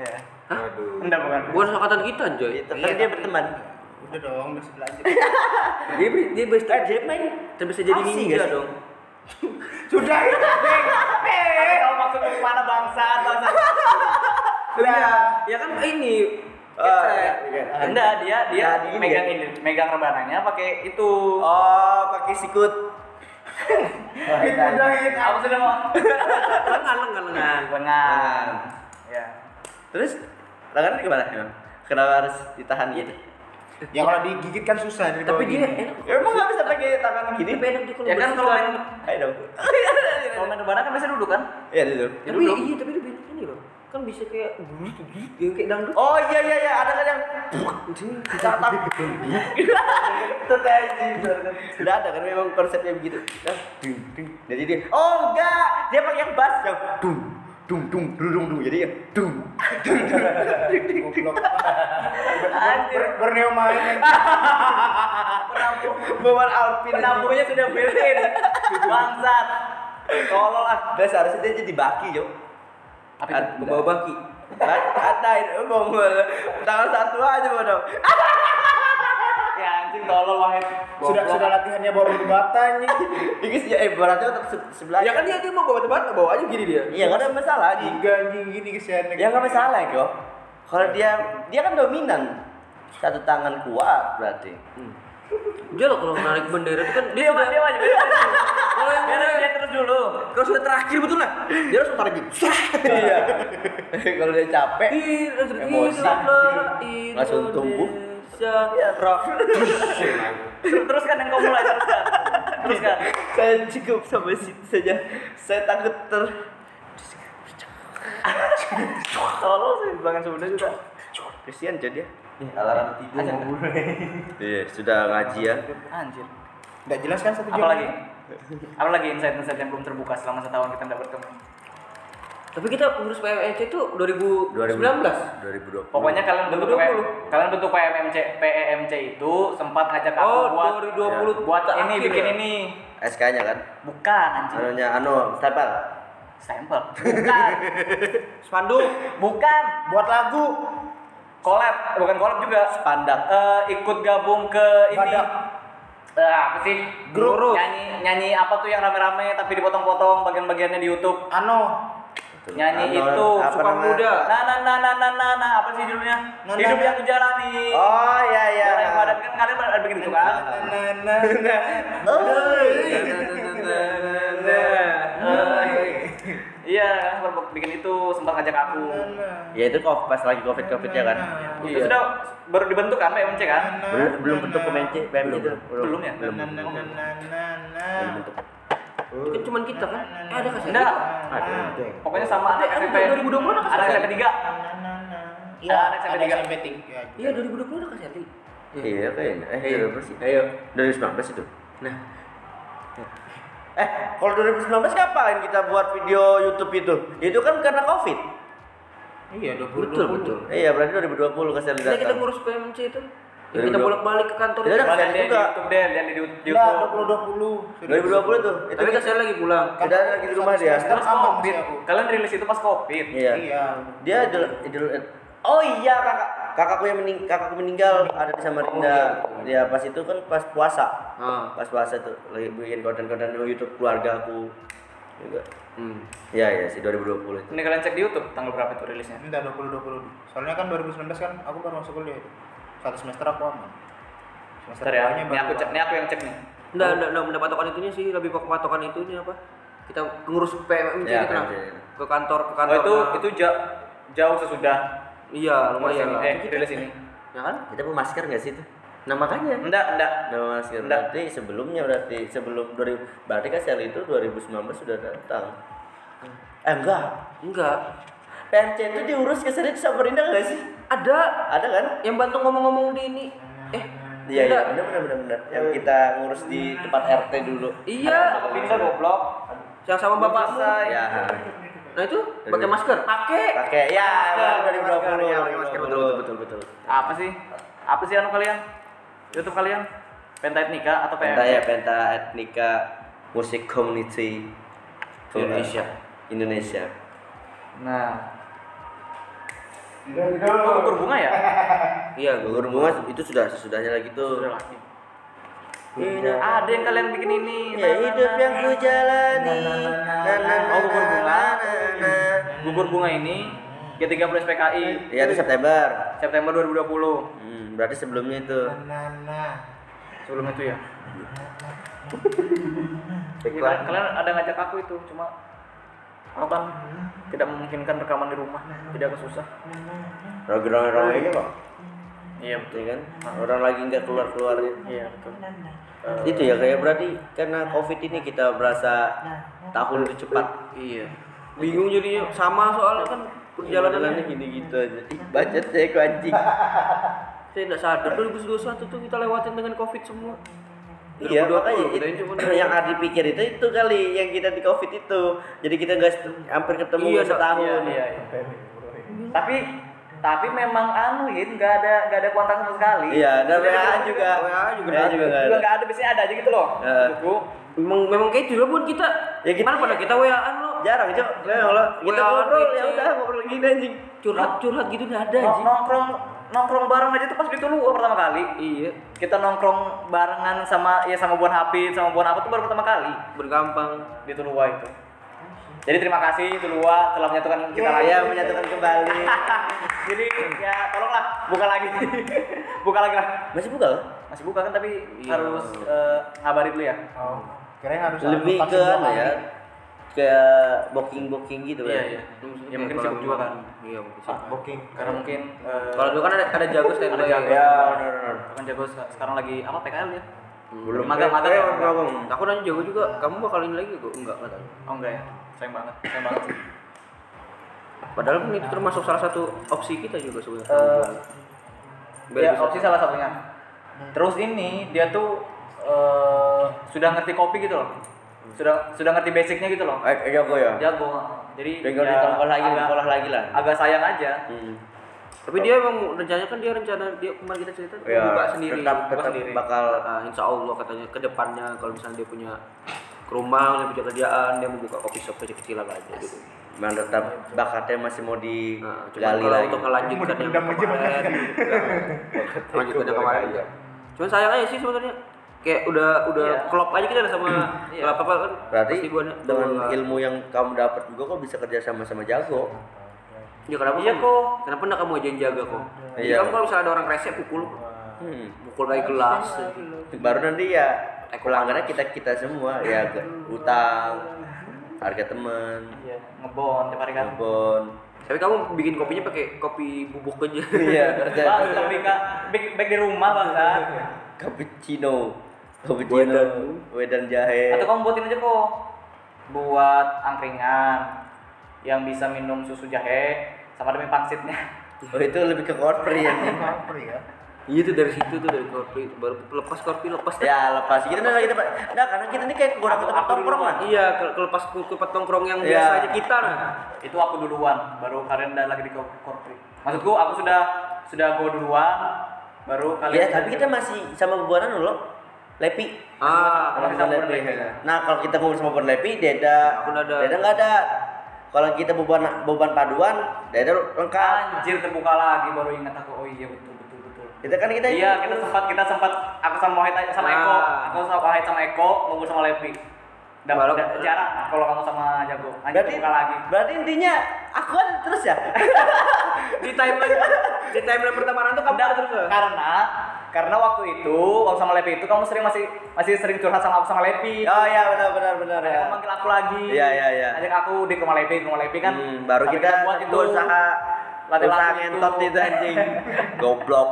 Ya. Aduh. Enggak bukan. Bukan angkatan kita anjay. Itu kan dia berteman. Udah dong, sebelah aja. *laughs* Dia dia bisa Eh, dia main bisa jadi ninja dong. *laughs* Sudah itu, Bang. Eh, kau maksud ke mana bangsa? Bangsa. *laughs* Iya. Ya kan ini Oh. Enggak, dia dia Nah, megang ini, megang rebananya pakai itu. Oh, pakai sikut. Itu udah itu. Apa sih nama? lengan lengan lengan. Lengan. Ya. Terus tangan gimana emang? Kenapa harus ditahan gitu? Ya kalau digigit kan susah dari Tapi dia gini. enak. Ya, emang nggak bisa pakai tangan gini? Tapi enak dia kalau Ya kan kalau main. Ayo dong. *laughs* kalau main rebahan kan biasa duduk kan? Iya dulu. Tapi iya tapi bilang ini loh. Kan bisa kayak yang kayak dangdut. Oh iya iya iya ada kan yang tatap. Sudah ada kan memang konsepnya begitu. Jadi dia oh enggak dia pakai yang bass yang dung dung dung dung dung dung jadi ya dung Goblok. Anjir. Ber- Borneo main. Penampung. bawa Alpin Penampungnya sudah built-in. Bangsat. Tolol ah. Udah seharusnya dia jadi baki jo. Apa Membawa baki. Ada itu bongol tangan satu aja bodoh. Ya anjing tolol Wahid. Sudah sudah latihannya bawa batu bata anjing. *laughs* Ini sih eh beratnya tetap se- sebelah. Ya kan dia dia mau bawa tempat bawa aja gini dia. Iya nggak ada masalah anjing. Tiga anjing gini kesian. Ya nggak masalah kok. Kalau dia dia kan dominan. Satu tangan kuat berarti. Dia loh kalau narik bendera itu kan Dia mah dia aja. Kalau yang dia terus dulu. kalau sudah terakhir betul lah. Dia harus tarik gitu. Iya. *laughs* Kalau dia capek Emosi. Langsung tumbuh. Ya, rock. *laughs* Teruskan yang kau mulai teruskan. Teruskan. saya cukup sampai situ saja. Saya takut ter Tolol sih bangun sudah juga. kesian jadi ya. Alarm tidur. Iya, sudah ngaji ya. Anjir. Enggak jelas kan satu jam. Apa lagi? Apa lagi insight-insight yang belum terbuka selama setahun kita tidak bertemu? Tapi kita pengurus PMNC itu 2019. 2020. Pokoknya kalian bentuk 2020. PM, kalian bentuk PMMC PEMC itu sempat ngajak aku Oh, buat 2020 buat ini bikin ya? ini. SK-nya kan? Bukan anjing. Anunya anu, stempel. Stempel. Bukan. *laughs* Spanduk. Bukan. Buat lagu. Collab, bukan collab juga. Pandak. Eh, ikut gabung ke ini. Badak. Eh, apa sih? Grup. Nyanyi nyanyi apa tuh yang rame-rame tapi dipotong-potong bagian-bagiannya di YouTube. Ano. Nyanyi Anu, itu apa suka namanya? muda. Nah nah nah nah nah nah, nah. apa sih judulnya? Nah, Hidup nah, yang kujalani. Oh iya iya. Jalan yang padat kan kalian ada bikin itu kan? Nah, nah, nah. Oh. Iya, kan baru bikin itu sempat ngajak aku. Ya itu kok pas lagi covid covid ya kan? Itu sudah baru dibentuk kan PMC kan? Belum belum bentuk PMC PMC itu Belum ya? Belum. Belum bentuk. Itu cuman kita kan. Eh, ada kasih. Enggak. Ada. Pokoknya sama anak Ada, SMP. 2020 ada kasih. SMP 3. Nah, nah, nah. Iya, Ada ada SMP tiga. SMP tiga. Iya 2020 ada kasih hati. Iya kayaknya. Eh, Ayo. berapa sih? Ayo. 2019 itu. Nah, Eh, kalau 2019 kapan kita buat video YouTube itu? Itu kan karena Covid. Iya, 20. betul betul. Iya, berarti 2020 kasih Kita kita datang. ngurus PMC itu. Yang kita 2020. bolak-balik ke kantor. Kita itu. udah Lihat di juga. YouTube deh, lihat di YouTube. 2020. 2020 tuh. Itu Tapi kasih lagi pulang. Udah lagi di rumah dia. Terus Aman Covid. Kalian rilis itu pas Covid. Iya. Iya. Dia idol, idol Oh iya kakak kakakku yang mening kakakku meninggal ada di Samarinda. Dia pas itu kan pas puasa. Ah. Pas puasa tuh lagi bikin konten-konten di YouTube keluarga aku juga. Hmm. Iya iya sih 2020 itu. Ini kalian cek di YouTube tanggal berapa itu rilisnya? Enggak 2020. Soalnya kan 2019 kan aku baru masuk kuliah itu. Satu semester aku aman. Semester Bentar ya, ini aku cek, ini aku yang cek nih. Enggak, enggak, enggak, enggak patokan itunya sih, lebih ke patokan itunya apa? Kita ngurus Ya, gitu lah. PMC. Ke kantor, ke Oh kantor. itu nah. itu ja- jauh sesudah Iya, lumayan lah. eh rilis ini. Ya kan? Kita mau masker nggak sih itu? Nah makanya. Enggak, enggak. Nama masker Enggak. berarti sebelumnya berarti sebelum 2000 berarti kan sel itu 2019 sudah datang. Eh enggak. Enggak. PMC itu diurus ke sini Samarinda enggak sih? Ada Ada kan? yang bantu ngomong-ngomong di ini. Eh, Iya, iya, benar benar benar benar. Yang kita ngurus di tempat RT dulu. Iya. Pindah goblok. Yang sama bapakmu. Ya. Nah itu pakai masker. Pakai. Pakai ya, 2020. masker, ya, pakai masker, betul, betul, betul, betul. Apa sih? Apa sih anu kalian? YouTube kalian? Penta Etnika atau Penta PMC? ya, Penta Etnika Musik Community Indonesia. Indonesia. Nah. Oh, gugur bunga ya? *laughs* Iya, Gugur bunga itu sudah sesudahnya lagi tuh. Sudah lagi. Hidup. Ada yang kalian bikin ini. Ya hidup yang ku jalani. Oh, gugur bunga. Gugur bunga ini G30 SPKI Iya itu September. September 2020. Hmm, berarti sebelumnya itu. Sebelum itu ya. Iya, kalian ada ngajak aku itu, cuma kan tidak memungkinkan rekaman di rumah, jadi agak susah. Roger-roger ini kok. Iya betul. Iya kan? Orang lagi nggak keluar-keluar ya. Iya betul. Itu ya kayak berarti karena covid ini kita berasa tahun itu cepat. Iya. Bingung jadinya sama soalnya kan Perjalanannya perjalanannya gini-gitu aja. Ih, bacot saya anjing. saya tidak sadar 2021 tuh kita lewatin dengan covid semua. Iya 2020 makanya itu, *clears throat* yang Adi pikir itu itu kali yang kita di covid itu. Jadi kita nggak hampir ketemu Iya, setahun. Iya, iya, iya. Tapi tapi memang anu ya nggak ada nggak ada kontak sama sekali. Iya, dan WA juga. WA juga WA juga nggak Juga ada. nggak ada biasanya ada aja gitu loh. Heeh. Buku. Memang memang kayak itu buat kita. Ya, kita- Mana pernah kita WA-an lo? Jarang cok. Kalau kita ngobrol ya udah ngobrol gini anjing. Curhat-curhat gitu nggak ada anjing. nongkrong nongkrong bareng aja tuh pas di Tuluwa pertama kali. Iya, Kita nongkrong barengan sama ya sama Buan Hafid sama Buan apa tuh baru pertama kali bergampang. di Tuluwa itu. Jadi terima kasih Tuluwa telah menyatukan kita lagi. Ya menyatukan kembali. *laughs* Jadi ya tolonglah buka lagi. *laughs* buka lagi lah. Masih buka kan? Masih buka kan tapi Iya. harus eh, ngabarin dulu ya. Oh, kirain harus Lebih ke apa kali. ya? Kayak booking-booking gitu kan. Iya, iya. Ya mungkin sibuk juga kan. Iya mungkin Ah, sibuk. booking. Karena mungkin eh, Kalau dulu kan ada ada jago standby. Ada jago. Ya, kan jago sek- sekarang lagi apa PKL ya? Belum Magang, magang ya? magang. Aku nanya jago juga, kamu bakal ini lagi kok? Enggak, enggak tahu. Oh enggak ya. Sayang banget. Sayang banget sih. Padahal kan itu termasuk salah satu opsi kita juga sebenarnya. Eh, Biar ya opsi salah satunya. Terus ini dia tuh eh, sudah ngerti kopi gitu loh. Sudah sudah ngerti basicnya gitu loh. Eh, jago ya. Jago. Jadi Tinggal ya ditambah lagi, agak- lagi lah. Agak sayang aja. Hmm. Tapi dia emang rencananya kan dia rencana dia kemarin kita cerita dia Ya, buka sendiri. tetap buka tetap sendiri. bakal Ah, insya Allah katanya ke depannya kalau misalnya dia punya ke rumah, dia punya kerjaan, dia mau buka coffee shop kecil-kecilan aja gitu. Memang tetap bakatnya masih mau Nah, digali cuman kalau lagi. untuk ngelanjutkan yang kemarin, lanjutkan yang kemarin. Cuman sayang aja sih sebenarnya kayak udah udah Iya. klop aja kita sama Iya. nggak apa-apa kan Berarti dengan gua- ilmu yang kamu dapat juga kok bisa kerja sama sama jago. ya kenapa Iya, kamu- kok. kenapa enggak kamu aja yang jaga kok jadi Iya. kamu kalau misalnya ada orang rese pukul Hmm. pukul kayak gelas Baru nanti ya pelanggannya kita kita semua ya ke utang, harga teman, Iya, ngebon tiap hari kan. telepon. tapi kamu bikin kopinya pakai kopi bubuk aja Iya, *laughs* kerja Bang, tapi kak, back, back di rumah bang kan. cappuccino. Cappuccino, wedan jahe. Atau kamu buatin aja kok. Buat angkringan yang bisa minum susu jahe sama demi pangsitnya. Oh itu lebih ke korpri ya. Apa ya? iya tuh dari situ tuh dari kopi baru lepas kopi lepas ya lepas kita nah kita nah karena kita ini kayak kurang tempat duluan. lah. iya ke- kelepas ke tempat nongkrong yang Iya. biasa aja kita nah Itu aku duluan, baru kalian udah lagi di kor- korpri. Maksudku aku sudah sudah gua duluan, baru Ya kalian. tapi kita masih sama buanan loh. Lepi. ah Kalau kita Lepi. Lepi. Nah kalau kita ngobrol sama Buan Lepi, Deda, Aku udah ada. Deda nggak ada. Kalau kita beban beban paduan, Deda lengkap. Anjir terbuka lagi baru ingat aku. Oh iya betul betul betul. Kita kan kita Iya, kita sempat kita sempat aku sama Wahid sama Ah. Eko, aku sama Wahid sama Eko ngumpul sama Lepi. Dan Baru- jarang kalau kamu sama Jago. Anjir Berarti terbuka lagi. berarti intinya aku ada terus ya. *laughs* di timeline di timeline pertemanan tuh kamu Enggak, ada terus nggak? karena karena waktu itu waktu sama Lepi itu kamu sering masih masih sering curhat sama aku sama Lepi. Oh iya benar benar benar ya. kamu manggil aku lagi. Iya, iya, iya. Ajak aku di rumah Lepi, di rumah Lepi kan. Hmm, baru Sampai kita buat itu usaha latih usaha ngentot itu anjing. *laughs* Goblok.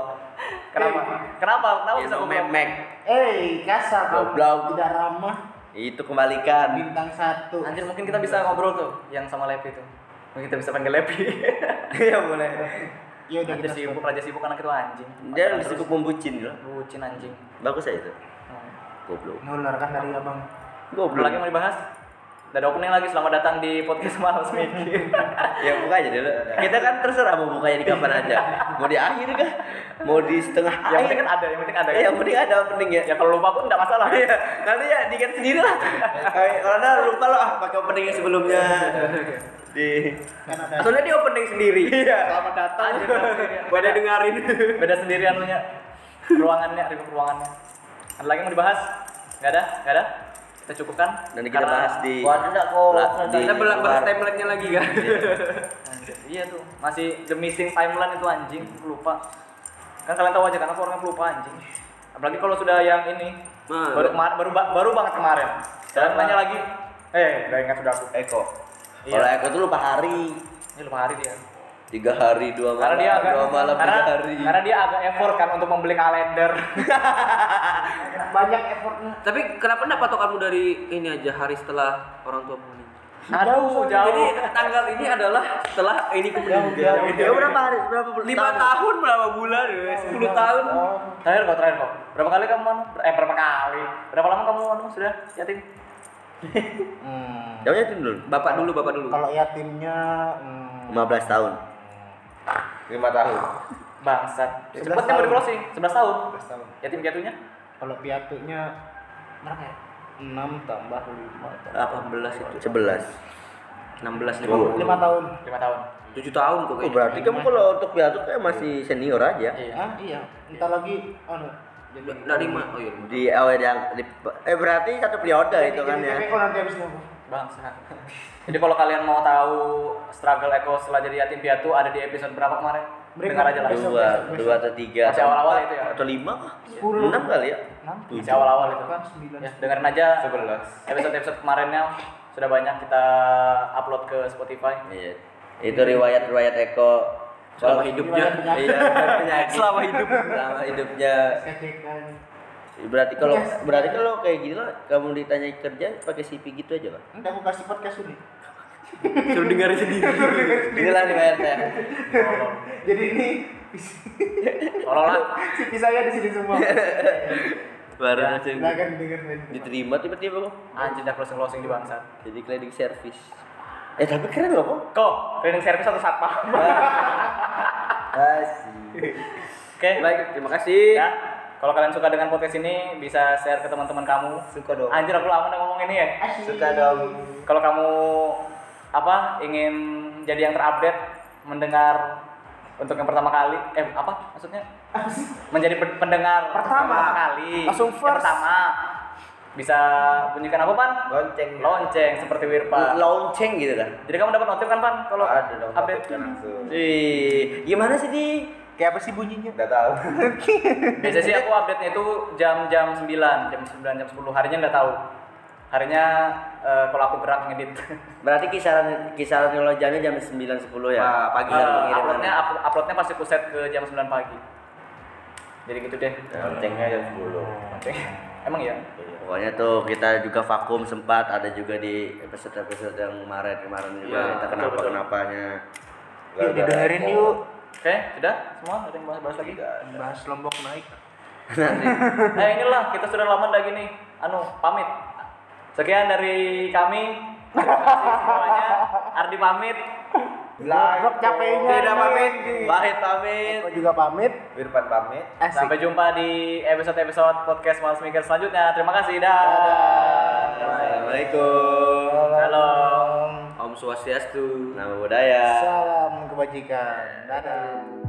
Kenapa? Kenapa? Kenapa bisa memek. Eh, kasar. Goblok. Tidak ramah. Itu kembalikan. Bintang satu. Anjir mungkin kita bisa ngobrol tuh yang sama Lepi tuh. Mungkin kita bisa panggil Lepi. *laughs* Iya boleh. *laughs* Ya udah kita sibuk, raja sibuk anak itu anjing. Dia Terus disebut membucin loh. bucin anjing. Bagus ya itu. Hmm. Goblok. nular kan dari abang. Goblok. lagi mau dibahas? Udah ada opening lagi, selamat datang di podcast *laughs* Malas *laughs* Mikir ya buka aja dulu. Kita kan terserah mau bukanya di kapan aja. Mau di akhir kah? Mau di setengah Yang akhir? penting kan ada, yang penting ada Eh, yang penting ada opening ya. Ya kalau lupa pun enggak masalah Iya, nanti ya dikat sendiri lah. Kayak *laughs* Kalau ada lupa lo ah pakai opening yang sebelumnya. Di Kan ada soalnya dia opening sendiri Iya. Selamat datang pada dengerin Beda sendiri anunya Ruangannya, ribut ruangannya Ada lagi yang mau dibahas? Nggak ada? Nggak ada? Kita cukupkan? Nanti kita Karena- bahas di Wah, ada kok. Di Kita belak bahas timeline-nya lagi kan. Iya tuh, masih the missing timeline itu anjing, lupa. Kan kalian tahu aja kan aku orangnya pelupa anjing. Apalagi kalau sudah yang ini Nah, baru kemarin baru ba- baru banget kemarin. Dan nanya lagi, eh gak ingat sudah aku. Eko. Kalau Iya, Eko tuh lupa hari. ini lupa hari dia. Tiga hari, dua malam, Karena dia agak dua malam, karena, tiga hari. karena dia agak effort kan untuk membeli kalender. *laughs* Banyak effortnya. Tapi kenapa enggak patokanmu dari ini aja hari setelah orang tua meninggal? Aduh, jauh. Jadi tanggal ini adalah setelah ini meninggal. Ya berapa hari? Berapa bulan? Lima tahun berapa bulan? Sepuluh tahun. Oh, Terakhir kok, terakhir kok. Berapa kali kamu? Eh berapa kali? Berapa lama kamu anu sudah yatim? Hmm. Jauhnya itu dulu. Bapak dulu, bapak dulu. Kalau yatimnya hmm, 15 tahun. Lima tahun. Bangsat. Cepetnya tahun. baru closing, 11 tahun. 11 tahun. Yatim piatunya? Kalau piatunya berapa ya? 6 tambah 5 18 itu. 11. 16 Oh. 5 tahun. 5 tahun. 7 tahun kok Oh, berarti kamu kalau untuk piatu kayak masih senior aja. Iya. Ah, iya. Entar lagi anu jadi Enggak lima. Oh iya. Di awal yang di, eh berarti satu periode itu kan ya. Eko nanti habis nunggu. Bangsat. Jadi kalau kalian mau tahu struggle Eko setelah jadi yatim piatu ada di episode berapa kemarin? Mereka Dengar aja lah. Dua, dua atau tiga. Masih awal-awal itu ya? Atau lima? Sepuluh. Enam kali ya? 6 Masih awal-awal itu. Kan 9. Ya, dengerin aja Sebelas. episode-episode kemarinnya sudah banyak kita upload ke Spotify. Iya. Itu riwayat-riwayat Eko Selama hidupnya. Iya, penyakit. Selama hidup. Selama hidupnya. Berarti kalau Yes. berarti kalau kayak gini lah kamu ditanya kerja pakai CV gitu aja lah. Entar aku kasih podcast ini. Suruh dengerin *laughs* sendiri. Inilah riwayatnya. Jadi ini Seolah-olah CV *laughs* saya di sini semua. *laughs* Baru langsung Silakan dengerin. diterima tiba-tiba kok. anjing dah closing-closing di bangsat. Jadi cleaning service. Eh tapi keren loh kok. Kok, cleaning service atau satpam? Asik. Oke, Baik, terima kasih. Ya, kalau kalian suka dengan podcast ini bisa share ke teman-teman kamu. Suka dong. Anjir aku lama udah ngomong ini ya. Suka dong. Kalau kamu apa ingin jadi yang terupdate mendengar untuk yang pertama kali eh apa maksudnya menjadi pen- pendengar Pertama. kali Langsung Yang first. pertama bisa bunyikan apa pan Lonceng. lonceng seperti Wirpa Lonceng gitu kan. jadi kamu dapat notif kan pan kalau Ada dong. update update langsung. Ih, gimana sih di? Kayak apa sih bunyinya? Udah tahu. *laughs* biasanya sih aku update nya itu jam-jam 9 jam 9 jam 10 harinya nggak tahu harinya eh, kalau aku gerak ngedit *laughs* Berarti kisaran kisaran ngelojanya jam 9 10 ya. Ah, pagi. Pengiriman. uploadnya upload- uploadnya pasti aku set ke jam 9 pagi jadi gitu deh Loncengnya jam 10. Oke. emang ya Pokoknya tuh kita juga vakum sempat ada juga di episode-episode yang kemarin kemarin juga Iya, kita kenapa betul. kenapanya. Yuk didengerin yuk. oke sudah semua? Ada yang bahas, bahas lagi Bahas Lombok naik. nah *laughs* inilah kita sudah lama lagi nih anu pamit. Sekian dari kami. Terima kasih semuanya. Ardi pamit Goblok capeknya. Beda pamit, Wahid pamit. Aku juga pamit. Wirpan pamit. Asik. sampai jumpa di episode-episode podcast Males Mikir selanjutnya terima kasih dah Assalamualaikum. Salam. Om Swastiastu. Nama budaya. Salam kebajikan. Dadah.